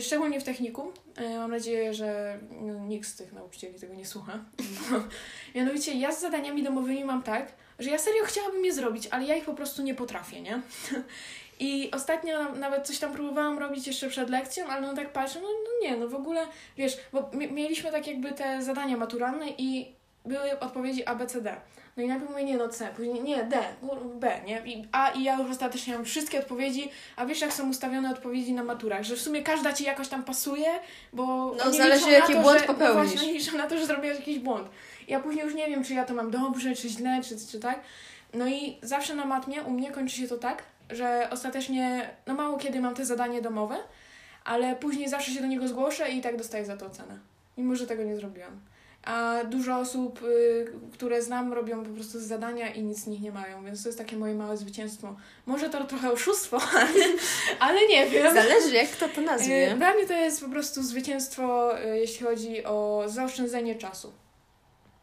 szczególnie w technikum. Y, Mam nadzieję, że no, nikt z tych nauczycieli tego nie słucha. Mianowicie ja z zadaniami domowymi mam tak, że ja serio chciałabym je zrobić, ale ja ich po prostu nie potrafię, nie? I ostatnio nawet coś tam próbowałam robić jeszcze przed lekcją, ale no tak patrzę, no, no nie, no w ogóle, wiesz, bo mi- mieliśmy tak jakby te zadania maturalne i były odpowiedzi A, B, C, D. No i najpierw mówię, nie no C, później nie, D, B, nie? I A i ja już ostatecznie mam wszystkie odpowiedzi, a wiesz jak są ustawione odpowiedzi na maturach, że w sumie każda ci jakoś tam pasuje, bo No, zależy, jaki to, błąd że, popełnisz. No właśnie, liczą na to, że zrobiłeś jakiś błąd. Ja później już nie wiem, czy ja to mam dobrze, czy źle, czy, czy tak. No i zawsze na matmie u mnie kończy się to tak, że ostatecznie, no mało kiedy mam te zadanie domowe, ale później zawsze się do niego zgłoszę i tak dostaję za to ocenę. Mimo, że tego nie zrobiłam. A dużo osób, y, które znam, robią po prostu zadania i nic z nich nie mają, więc to jest takie moje małe zwycięstwo. Może to trochę oszustwo, ale, ale nie wiem. Zależy jak kto to nazwie. Y, Dla mnie to jest po prostu zwycięstwo, y, jeśli chodzi o zaoszczędzenie czasu.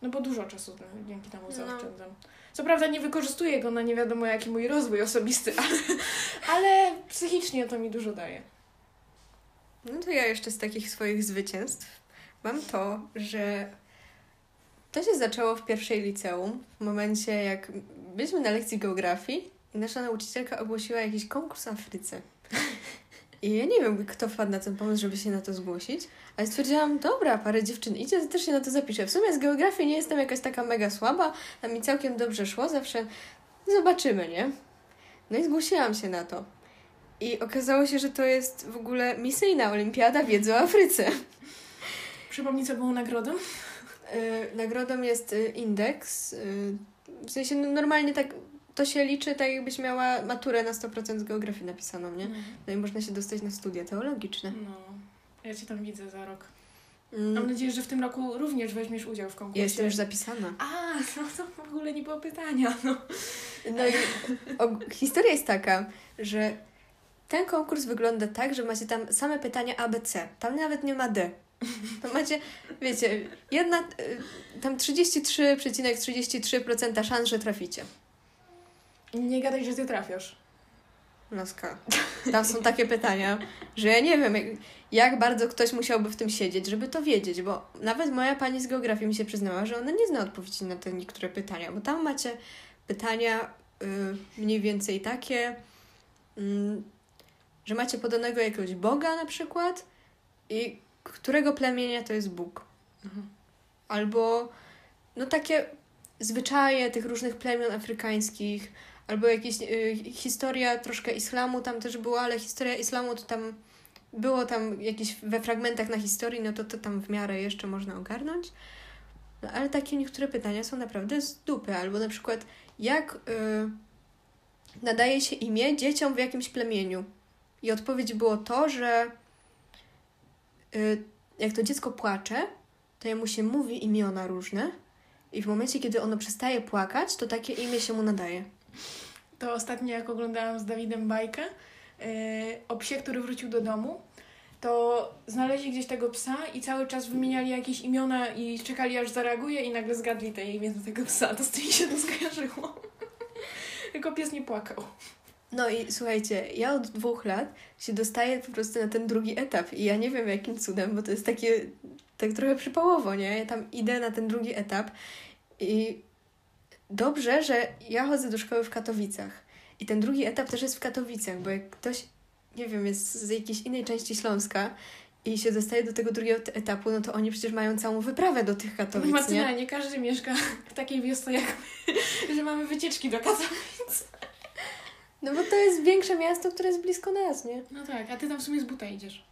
No bo dużo czasu dzięki temu No. zaoszczędzam. Co prawda nie wykorzystuję go na nie wiadomo jaki mój rozwój osobisty, ale, ale psychicznie to mi dużo daje. No to ja jeszcze z takich swoich zwycięstw mam to, że to się zaczęło w pierwszej liceum, w momencie jak byliśmy na lekcji geografii i nasza nauczycielka ogłosiła jakiś konkurs w Afryce. I ja nie wiem, kto wpadł na ten pomysł, żeby się na to zgłosić, ale stwierdziłam, dobra, parę dziewczyn idzie, to też się na to zapiszę. W sumie z geografii nie jestem jakaś taka mega słaba, a mi całkiem dobrze szło, zawsze zobaczymy, nie? No i zgłosiłam się na to. I okazało się, że to jest w ogóle misyjna olimpiada wiedzy o Afryce. Przypomnij, co było nagrodą? Yy, nagrodą jest y, indeks. y, w sensie no, normalnie tak to się liczy, tak jakbyś miała maturę na 100% z geografii napisaną, nie? No i można się dostać na studia teologiczne. No, ja cię tam widzę za rok. Mm, Mam nadzieję, że w tym roku również weźmiesz udział w konkursie. Jestem już zapisana. A, no to w ogóle nie było pytania. No. No i o, historia jest taka, że ten konkurs wygląda tak, że macie tam same pytania A, B, C. Tam nawet nie ma D. To macie, wiecie, jedna, y, tam 33,33% szans, że traficie. Nie gadaj, że ty trafiasz. Laska. Tam są takie pytania, że ja nie wiem, jak, jak bardzo ktoś musiałby w tym siedzieć, żeby to wiedzieć, bo nawet moja pani z geografii mi się przyznała, że ona nie zna odpowiedzi na te niektóre pytania, bo tam macie pytania y, mniej więcej takie, mm, że macie podanego jakiegoś Boga na przykład i którego plemienia to jest Bóg. Albo no takie zwyczaje tych różnych plemion afrykańskich, albo jakieś y, historia troszkę islamu tam też była, ale historia islamu to tam było tam jakieś we fragmentach na historii, no to to tam w miarę jeszcze można ogarnąć. No ale takie niektóre pytania są naprawdę z dupy. Albo na przykład, jak y, nadaje się imię dzieciom w jakimś plemieniu? I odpowiedź było to, że jak to dziecko płacze, to jemu się mówi imiona różne i w momencie, kiedy ono przestaje płakać, to takie imię się mu nadaje. To ostatnio, jak oglądałam z Dawidem bajkę yy, o psie, który wrócił do domu, to znaleźli gdzieś tego psa i cały czas wymieniali jakieś imiona i czekali aż zareaguje i nagle zgadli te imię do tego psa. To z tym się to skojarzyło. Tylko pies nie płakał. No i słuchajcie, ja od dwóch lat się dostaję po prostu na ten drugi etap i ja nie wiem jakim cudem, bo to jest takie tak trochę przypałowo, nie? Ja tam idę na ten drugi etap i dobrze, że ja chodzę do szkoły w Katowicach i ten drugi etap też jest w Katowicach, bo jak ktoś, nie wiem, jest z jakiejś innej części Śląska i się dostaje do tego drugiego etapu, no to oni przecież mają całą wyprawę do tych Katowic, Martyna, nie? nie każdy mieszka w takiej wiosce jak my, że mamy wycieczki do Katowic. No bo to jest większe miasto, które jest blisko nas, nie? No tak, a ty tam w sumie z buta idziesz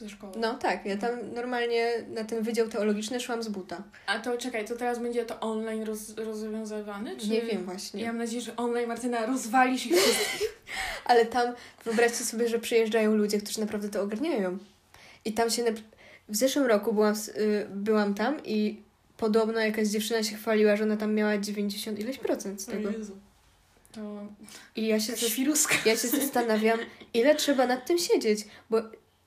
ze szkoły. No tak, ja tam normalnie na ten wydział teologiczny szłam z buta. A to czekaj, to teraz będzie to online roz, rozwiązywany? Czy... Nie wiem właśnie. Ja mam nadzieję, że online, Martyna, rozwalisz ich wszystkich. Ale tam wyobraźcie sobie, że przyjeżdżają ludzie, którzy naprawdę to ogarniają. I tam się. Na... W zeszłym roku byłam, y, byłam tam i podobno jakaś dziewczyna się chwaliła, że ona tam miała 90 ileś procent z tego. O Jezu. To I ja się, świruska. ja się zastanawiam, ile trzeba nad tym siedzieć, bo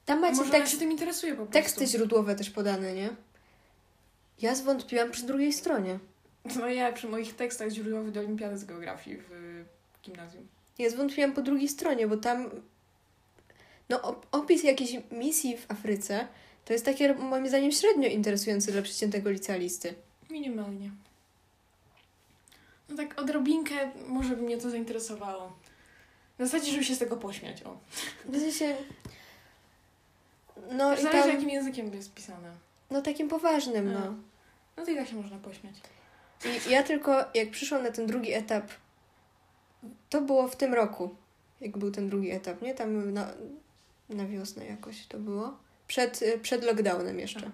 tam macie Może tekst, się tym interesuje po prostu. teksty źródłowe też podane, nie? Ja zwątpiłam przy drugiej stronie. No ja przy moich tekstach źródłowych do olimpiady z geografii w gimnazjum. Ja zwątpiłam po drugiej stronie, bo tam no, op- opis jakiejś misji w Afryce to jest takie moim zdaniem średnio interesujące dla przeciętnego licealisty. Minimalnie. No tak odrobinkę może by mnie to zainteresowało. Na zasadzie, żeby się z tego pośmiać, o. W sensie, no i Zależy tam, jakim językiem jest pisane. no takim poważnym, no. No to i tak się można pośmiać. I ja tylko, jak przyszłam na ten drugi etap, to było w tym roku, jak był ten drugi etap, nie? Tam na, na wiosnę jakoś to było. Przed, przed lockdownem jeszcze.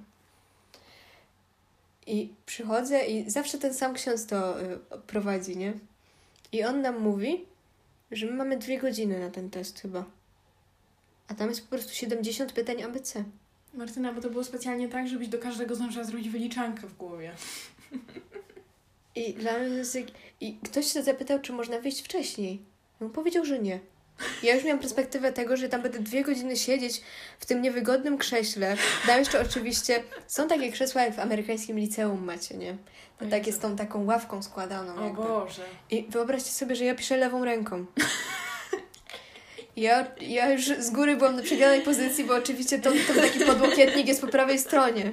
I przychodzę i zawsze ten sam ksiądz to y, prowadzi, nie? I on nam mówi, że my mamy dwie godziny na ten test chyba. A tam jest po prostu 70 pytań ABC. Martyna, bo to było specjalnie tak, żebyś do każdego zdążyła zrobić wyliczankę w głowie. I dla mnie to jest. I ktoś się zapytał, czy można wyjść wcześniej. On powiedział, że nie. Ja już miałam perspektywę tego, że tam będę dwie godziny siedzieć w tym niewygodnym krześle. Tam jeszcze oczywiście są takie krzesła, jak w amerykańskim liceum macie, nie? To O takie z tą taką ławką składaną. O jakby. Boże. I wyobraźcie sobie, że ja piszę lewą ręką. Ja, ja już z góry byłam na przegranej pozycji, bo oczywiście to, to taki podłokietnik jest po prawej stronie.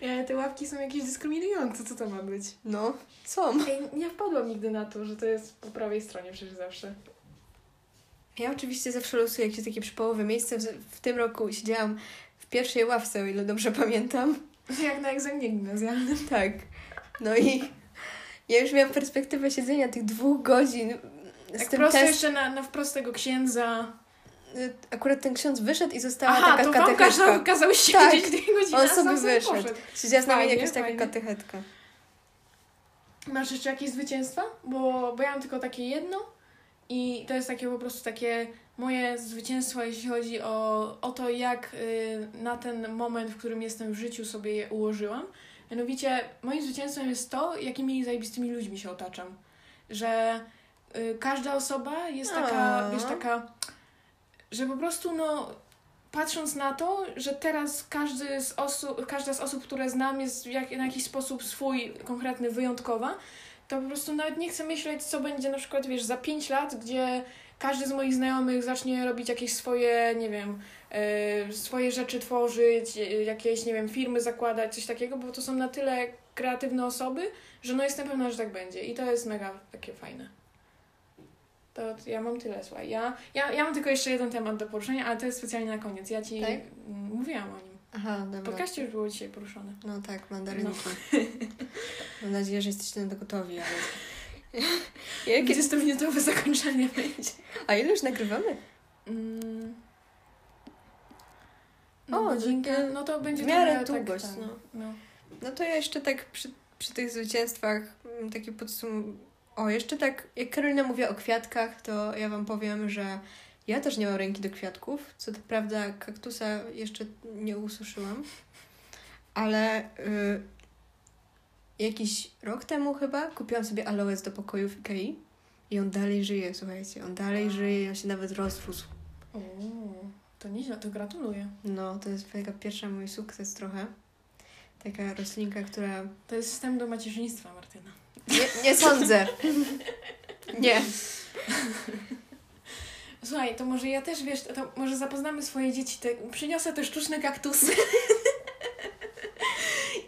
E, te łapki są jakieś dyskryminujące, co to ma być? No, są. Ej, nie wpadłam nigdy na to, że to jest po prawej stronie przecież zawsze. Ja oczywiście zawsze losuję jakieś takie przypołowe miejsce. W, w tym roku siedziałam w pierwszej ławce, o ile dobrze pamiętam. Jak na egzaminie gimnazjalnym. Tak. No i ja już miałam perspektywę siedzenia tych dwóch godzin z Tak tym prosto test... jeszcze na, na wprost tego księdza. Y, Akurat ten ksiądz wyszedł i została Aha, taka to wam katecheczka. kazał, siedzieć Tak. dwie godziny, On sobie wyszedł. poszedł. Siedziała z nami jakaś taka fajnie. katechetka. Masz jeszcze jakieś zwycięstwa? Bo, bo ja mam tylko takie jedno i to jest takie po prostu takie moje zwycięstwo, jeśli chodzi o, o to, jak y, na ten moment, w którym jestem w życiu, sobie je ułożyłam. Mianowicie moim zwycięstwem jest to, jakimi zajebistymi ludźmi się otaczam. Że y, każda osoba jest taka, wiesz, taka, że po prostu no patrząc na to, że teraz każdy z osób, każda z osób, które znam, jest w jak, na jakiś sposób swój konkretny, wyjątkowa, to po prostu nawet nie chcę myśleć, co będzie na przykład, wiesz, za 5 lat, gdzie każdy z moich znajomych zacznie robić jakieś swoje, nie wiem, e, swoje rzeczy tworzyć, e, jakieś, nie wiem, firmy zakładać, coś takiego, bo to są na tyle kreatywne osoby, że no jestem pewna, że tak będzie. I to jest mega takie fajne. To ja mam tyle, słuchaj. Ja, ja, ja mam tylko jeszcze jeden temat do poruszenia, ale to jest specjalnie na koniec. Ja ci Tak? mówiłam o nim. Aha, dobra. podcaście już było dzisiaj poruszone. No tak, mandarynki. Mam nadzieję, że jesteście na to gotowi, ale... Jakie... 20-minutowe zakończenie będzie. A ile już nagrywamy? Mm, na O, to- no to będzie w miarę trochę długość, tak, no. no. No to ja jeszcze tak przy, przy tych zwycięstwach mm, takie podsum... O, jeszcze tak, jak Karolina mówiła o kwiatkach, to ja wam powiem, że ja też nie mam ręki do kwiatków. Co to prawda, kaktusa jeszcze nie ususzyłam, ale y, jakiś rok temu chyba kupiłam sobie aloes do pokoju w Ikei i on dalej żyje, słuchajcie, on dalej żyje i on się nawet rozrósł. O, to nieźle, to gratuluję. No, to jest taka pierwsza mój sukces trochę. Taka roślinka, która To jest wstęp do macierzyństwa, Martyna. Nie, nie sądzę. Nie. Słuchaj, to może ja też, wiesz, to może zapoznamy swoje dzieci, te, przyniosę te sztuczne kaktusy.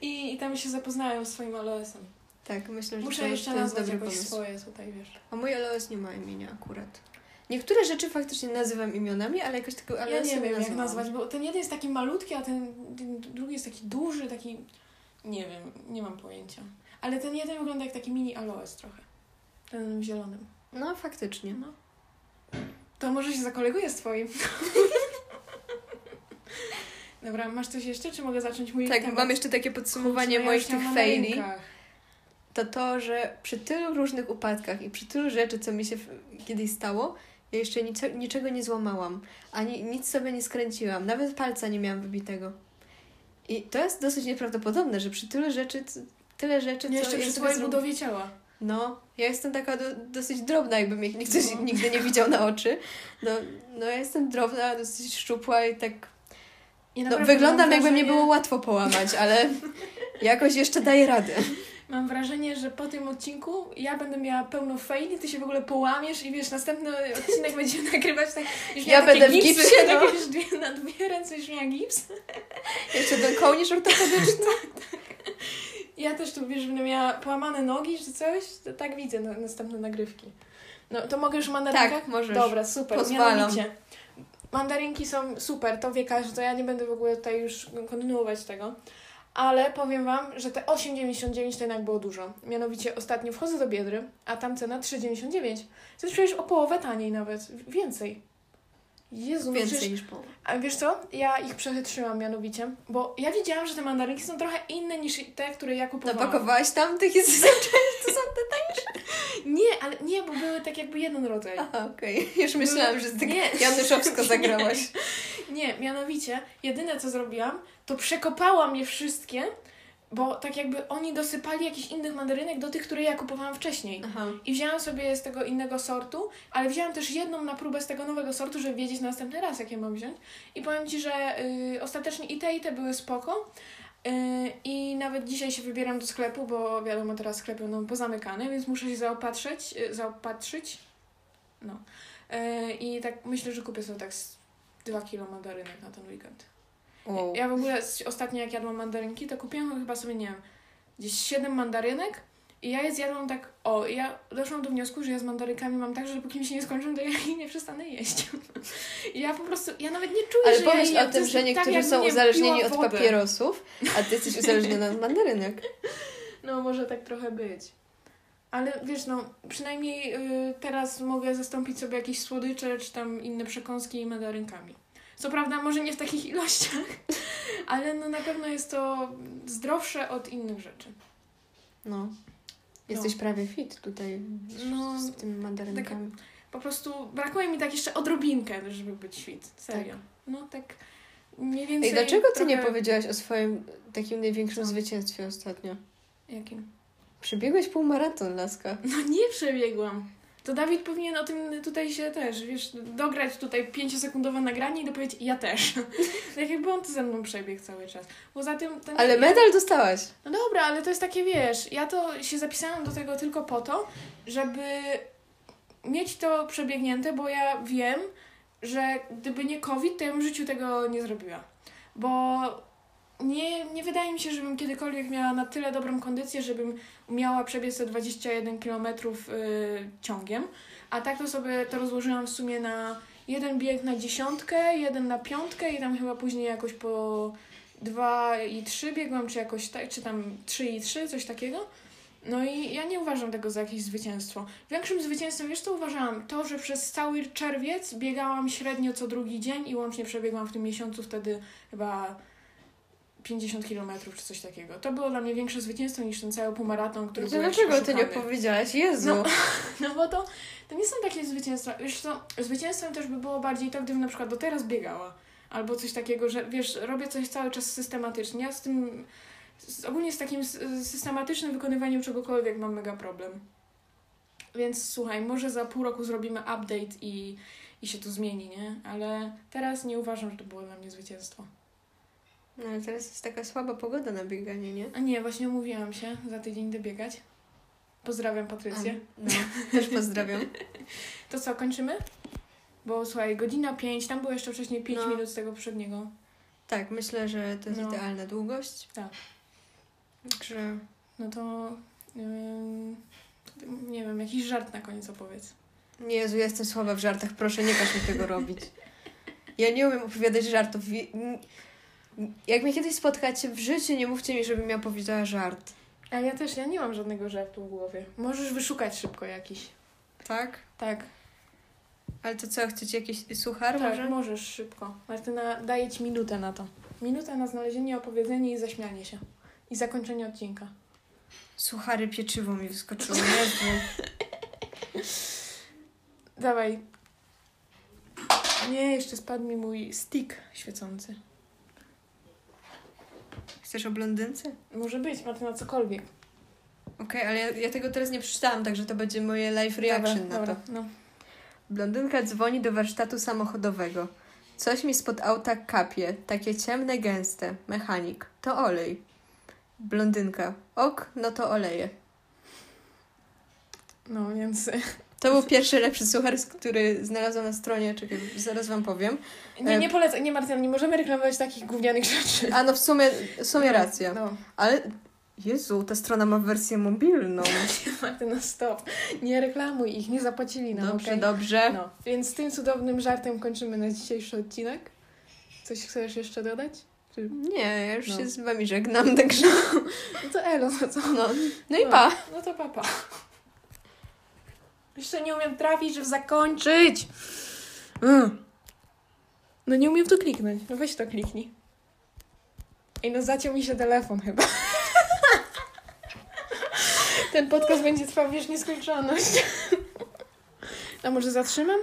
I, I tam się zapoznają z swoim aloesem. Tak, myślę, że Muszę to, jeszcze to jest nazwać dobry jakoś pomysł. swoje tutaj, wiesz. A mój aloes nie ma imienia akurat. Niektóre rzeczy faktycznie nazywam imionami, ale jakoś tego Ja aloesu nie wiem, jak nazwać, bo ten jeden jest taki malutki, a ten, ten drugi jest taki duży, taki... Nie wiem, nie mam pojęcia. Ale ten jeden wygląda jak taki mini aloes trochę. Ten zielonym. No, faktycznie. No. To może się zakoleguję z twoim. Dobra, masz coś jeszcze, czy mogę zacząć mój Tak, temat? mam jeszcze takie podsumowanie Kurczę, ja moich miałam tych faili. To to, że przy tylu różnych upadkach i przy tylu rzeczy, co mi się kiedyś stało, ja jeszcze nicze, niczego nie złamałam. Ani nic sobie nie skręciłam. Nawet palca nie miałam wybitego. I to jest dosyć nieprawdopodobne, że przy tylu rzeczy, tyle rzeczy, Nie, co jeszcze ja przy twojej budowie ciała. No, ja jestem taka do, dosyć drobna, jakby mnie ktoś No. nigdy nie widział na oczy. No, no ja jestem drobna, dosyć szczupła i tak... No, wyglądam jakby mnie było łatwo połamać, ale jakoś jeszcze daję radę. Mam wrażenie, że po tym odcinku ja będę miała pełno faili, ty się w ogóle połamiesz i wiesz, następny odcinek będziemy nagrywać tak... Już Ja będę w gipsy, gipsie, no. takie, wiesz, dwie, na dwie ręce już miała gips. Jeszcze ten kołnierz ortopedyczny. Ja też tu, wiesz, będę miała połamane nogi czy coś, to tak widzę na, następne nagrywki. No, to mogę już mandarynkach? Tak, możesz. Dobra, super. Pozwalam. Mianowicie, mandarynki są super, to wie każdy, to ja nie będę w ogóle tutaj już kontynuować tego. Ale powiem Wam, że te 8,99 to jednak było dużo. Mianowicie ostatnio wchodzę do Biedry, a tam cena 3,99. To jest przecież o połowę taniej nawet, więcej. Jezu, no Więcej przecież... niż połowę. A wiesz co? Ja ich przechytrzyłam mianowicie, bo ja wiedziałam, że te mandarynki są trochę inne niż te, które ja kupowałam. Napakowałaś tam tych jest to są te Nie, ale nie, bo były tak jakby jeden rodzaj. Aha, okej. Już myślałam, że tak Nie. Januszowsko zagrałaś. Nie, mianowicie, jedyne co zrobiłam, to przekopałam je wszystkie, bo tak jakby oni dosypali jakichś innych mandarynek do tych, które ja kupowałam wcześniej. Aha. I wzięłam sobie z tego innego sortu, ale wzięłam też jedną na próbę z tego nowego sortu, żeby wiedzieć następny raz, jakie mam wziąć. I powiem Ci, że y, ostatecznie i te, i te były spoko. Y, I nawet dzisiaj się wybieram do sklepu, bo wiadomo, teraz sklepy będą pozamykane, więc muszę się zaopatrzyć. y, zaopatrzyć. No. Y, I tak myślę, że kupię sobie tak z 2 kilo mandarynek na ten weekend. Wow. Ja w ogóle ostatnio jak jadłam mandarynki, to kupiłam chyba sobie, nie wiem, gdzieś 7 mandarynek i ja je zjadłam tak, o, ja doszłam do wniosku, że ja z mandarynkami mam tak, że dopóki mi się nie skończą, to ja ich nie przestanę jeść. I ja po prostu, ja nawet nie czuję, Ale że ja pomyśl jem. o tym, że tak, niektórzy jakbym, są uzależnieni od papierosów, a ty jesteś uzależniona od mandarynek. No, może tak trochę być. Ale wiesz, no, przynajmniej y, teraz mogę zastąpić sobie jakieś słodycze, czy tam inne przekąski mandarynkami. Co prawda, może nie w takich ilościach, ale no na pewno jest to zdrowsze od innych rzeczy. No. Jesteś prawie fit tutaj No, z tymi mandarynkami. Po prostu brakuje mi tak jeszcze odrobinkę, żeby być fit. Serio. No tak mniej więcej. Ej, dlaczego ty nie powiedziałaś o swoim takim największym Co? zwycięstwie ostatnio? Jakim? Przebiegłeś półmaraton, laska. No nie przebiegłam. To Dawid powinien o tym tutaj się też, wiesz, dograć tutaj pięciosekundowe nagranie i dopowiedzieć ja też. tak jakby on to ze mną przebiegł cały czas. Poza tym... Ten, Ale medal dostałaś. No dobra, ale to jest takie, wiesz, ja to się zapisałam do tego tylko po to, żeby mieć to przebiegnięte, bo ja wiem, że gdyby nie COVID, to ja bym w życiu tego nie zrobiła. Bo nie, nie wydaje mi się, żebym kiedykolwiek miała na tyle dobrą kondycję, żebym umiała przebiec te 21 km y, ciągiem. A tak to sobie to rozłożyłam w sumie na jeden bieg na dziesiątkę, jeden na piątkę i tam chyba później jakoś po 2 i 3 biegłam, czy jakoś tak, czy tam 3 i 3, coś takiego. No i ja nie uważam tego za jakieś zwycięstwo. Większym zwycięstwem, wiesz co uważałam? To, że przez cały czerwiec biegałam średnio co drugi dzień i łącznie przebiegłam w tym miesiącu wtedy chyba 50 kilometrów czy coś takiego. To było dla mnie większe zwycięstwo niż ten cały półmaraton, który To był dlaczego ty nie powiedziałaś? Jezu. No. No bo to, to nie są takie zwycięstwa. Wiesz co, zwycięstwem też by było bardziej to, gdybym na przykład do teraz biegała. Albo coś takiego, że wiesz, robię coś cały czas systematycznie. Ja z tym, z, ogólnie z takim systematycznym wykonywaniem czegokolwiek mam mega problem. Więc słuchaj, może za pół roku zrobimy update i, i się to zmieni, nie? Ale teraz nie uważam, że to było dla mnie zwycięstwo. No ale teraz jest taka słaba pogoda na bieganie, nie? A nie, właśnie umówiłam się za tydzień idę biegać. Pozdrawiam Patrycję. No, też pozdrawiam. To co, kończymy? Bo słuchaj, godzina 5, tam było jeszcze wcześniej 5 No. minut z tego poprzedniego. Tak, myślę, że to jest No. idealna długość. Tak. Także No to ym, nie wiem, jakiś żart na koniec opowiedz. Nie, Jezu, ja jestem słaba w żartach, proszę, nie każ mi tego robić. Ja nie umiem opowiadać żartów. Jak mnie kiedyś spotkacie w życiu, nie mówcie mi, żebym ja powiedziała żart. A ja też, ja nie mam żadnego żartu w głowie. Możesz wyszukać szybko jakiś. Tak? Tak, Ale to co, chcecie jakiś suchar tak, może? możesz szybko. Martyna, daję ci minutę na to. Minutę na znalezienie, opowiedzenie i zaśmianie się. I zakończenie odcinka. Suchary pieczywo mi wyskoczyło. Jezu. Dawaj. Nie, jeszcze spadł mi mój stick świecący. Chcesz o blondynce? Może być, Martyna, cokolwiek. Okej, ale ja, ja tego teraz nie przeczytałam, także to będzie moje live reaction dobra, na dobra, to. No. Blondynka dzwoni do warsztatu samochodowego. Coś mi spod auta kapie, takie ciemne, gęste. Mechanik. To olej. Blondynka. Ok, no to oleje. no, więc To był pierwszy lepszy suchar, z- który znalazłam na stronie, czekaj, zaraz wam powiem. nie, nie polecam, nie Martyna, nie możemy reklamować takich gównianych rzeczy. A no w sumie, w sumie racja. No, Ale, Jezu, ta strona ma wersję mobilną. Martyna, stop. Nie reklamuj ich, nie zapłacili nam, Dobrze, okej? dobrze. No, więc tym cudownym żartem kończymy nasz dzisiejszy odcinek. Coś chcesz jeszcze dodać? Czy... Nie, ja już No. się z wami żegnam, także No to elo, no co? no. No i No. pa. No to papa. Jeszcze nie umiem trafić, żeby zakończyć. Mm. No nie umiem to kliknąć. No weź to kliknij. Ej, no zaciął mi się telefon chyba. Ten podcast będzie trwał wiesz nieskończoność. A może zatrzymam?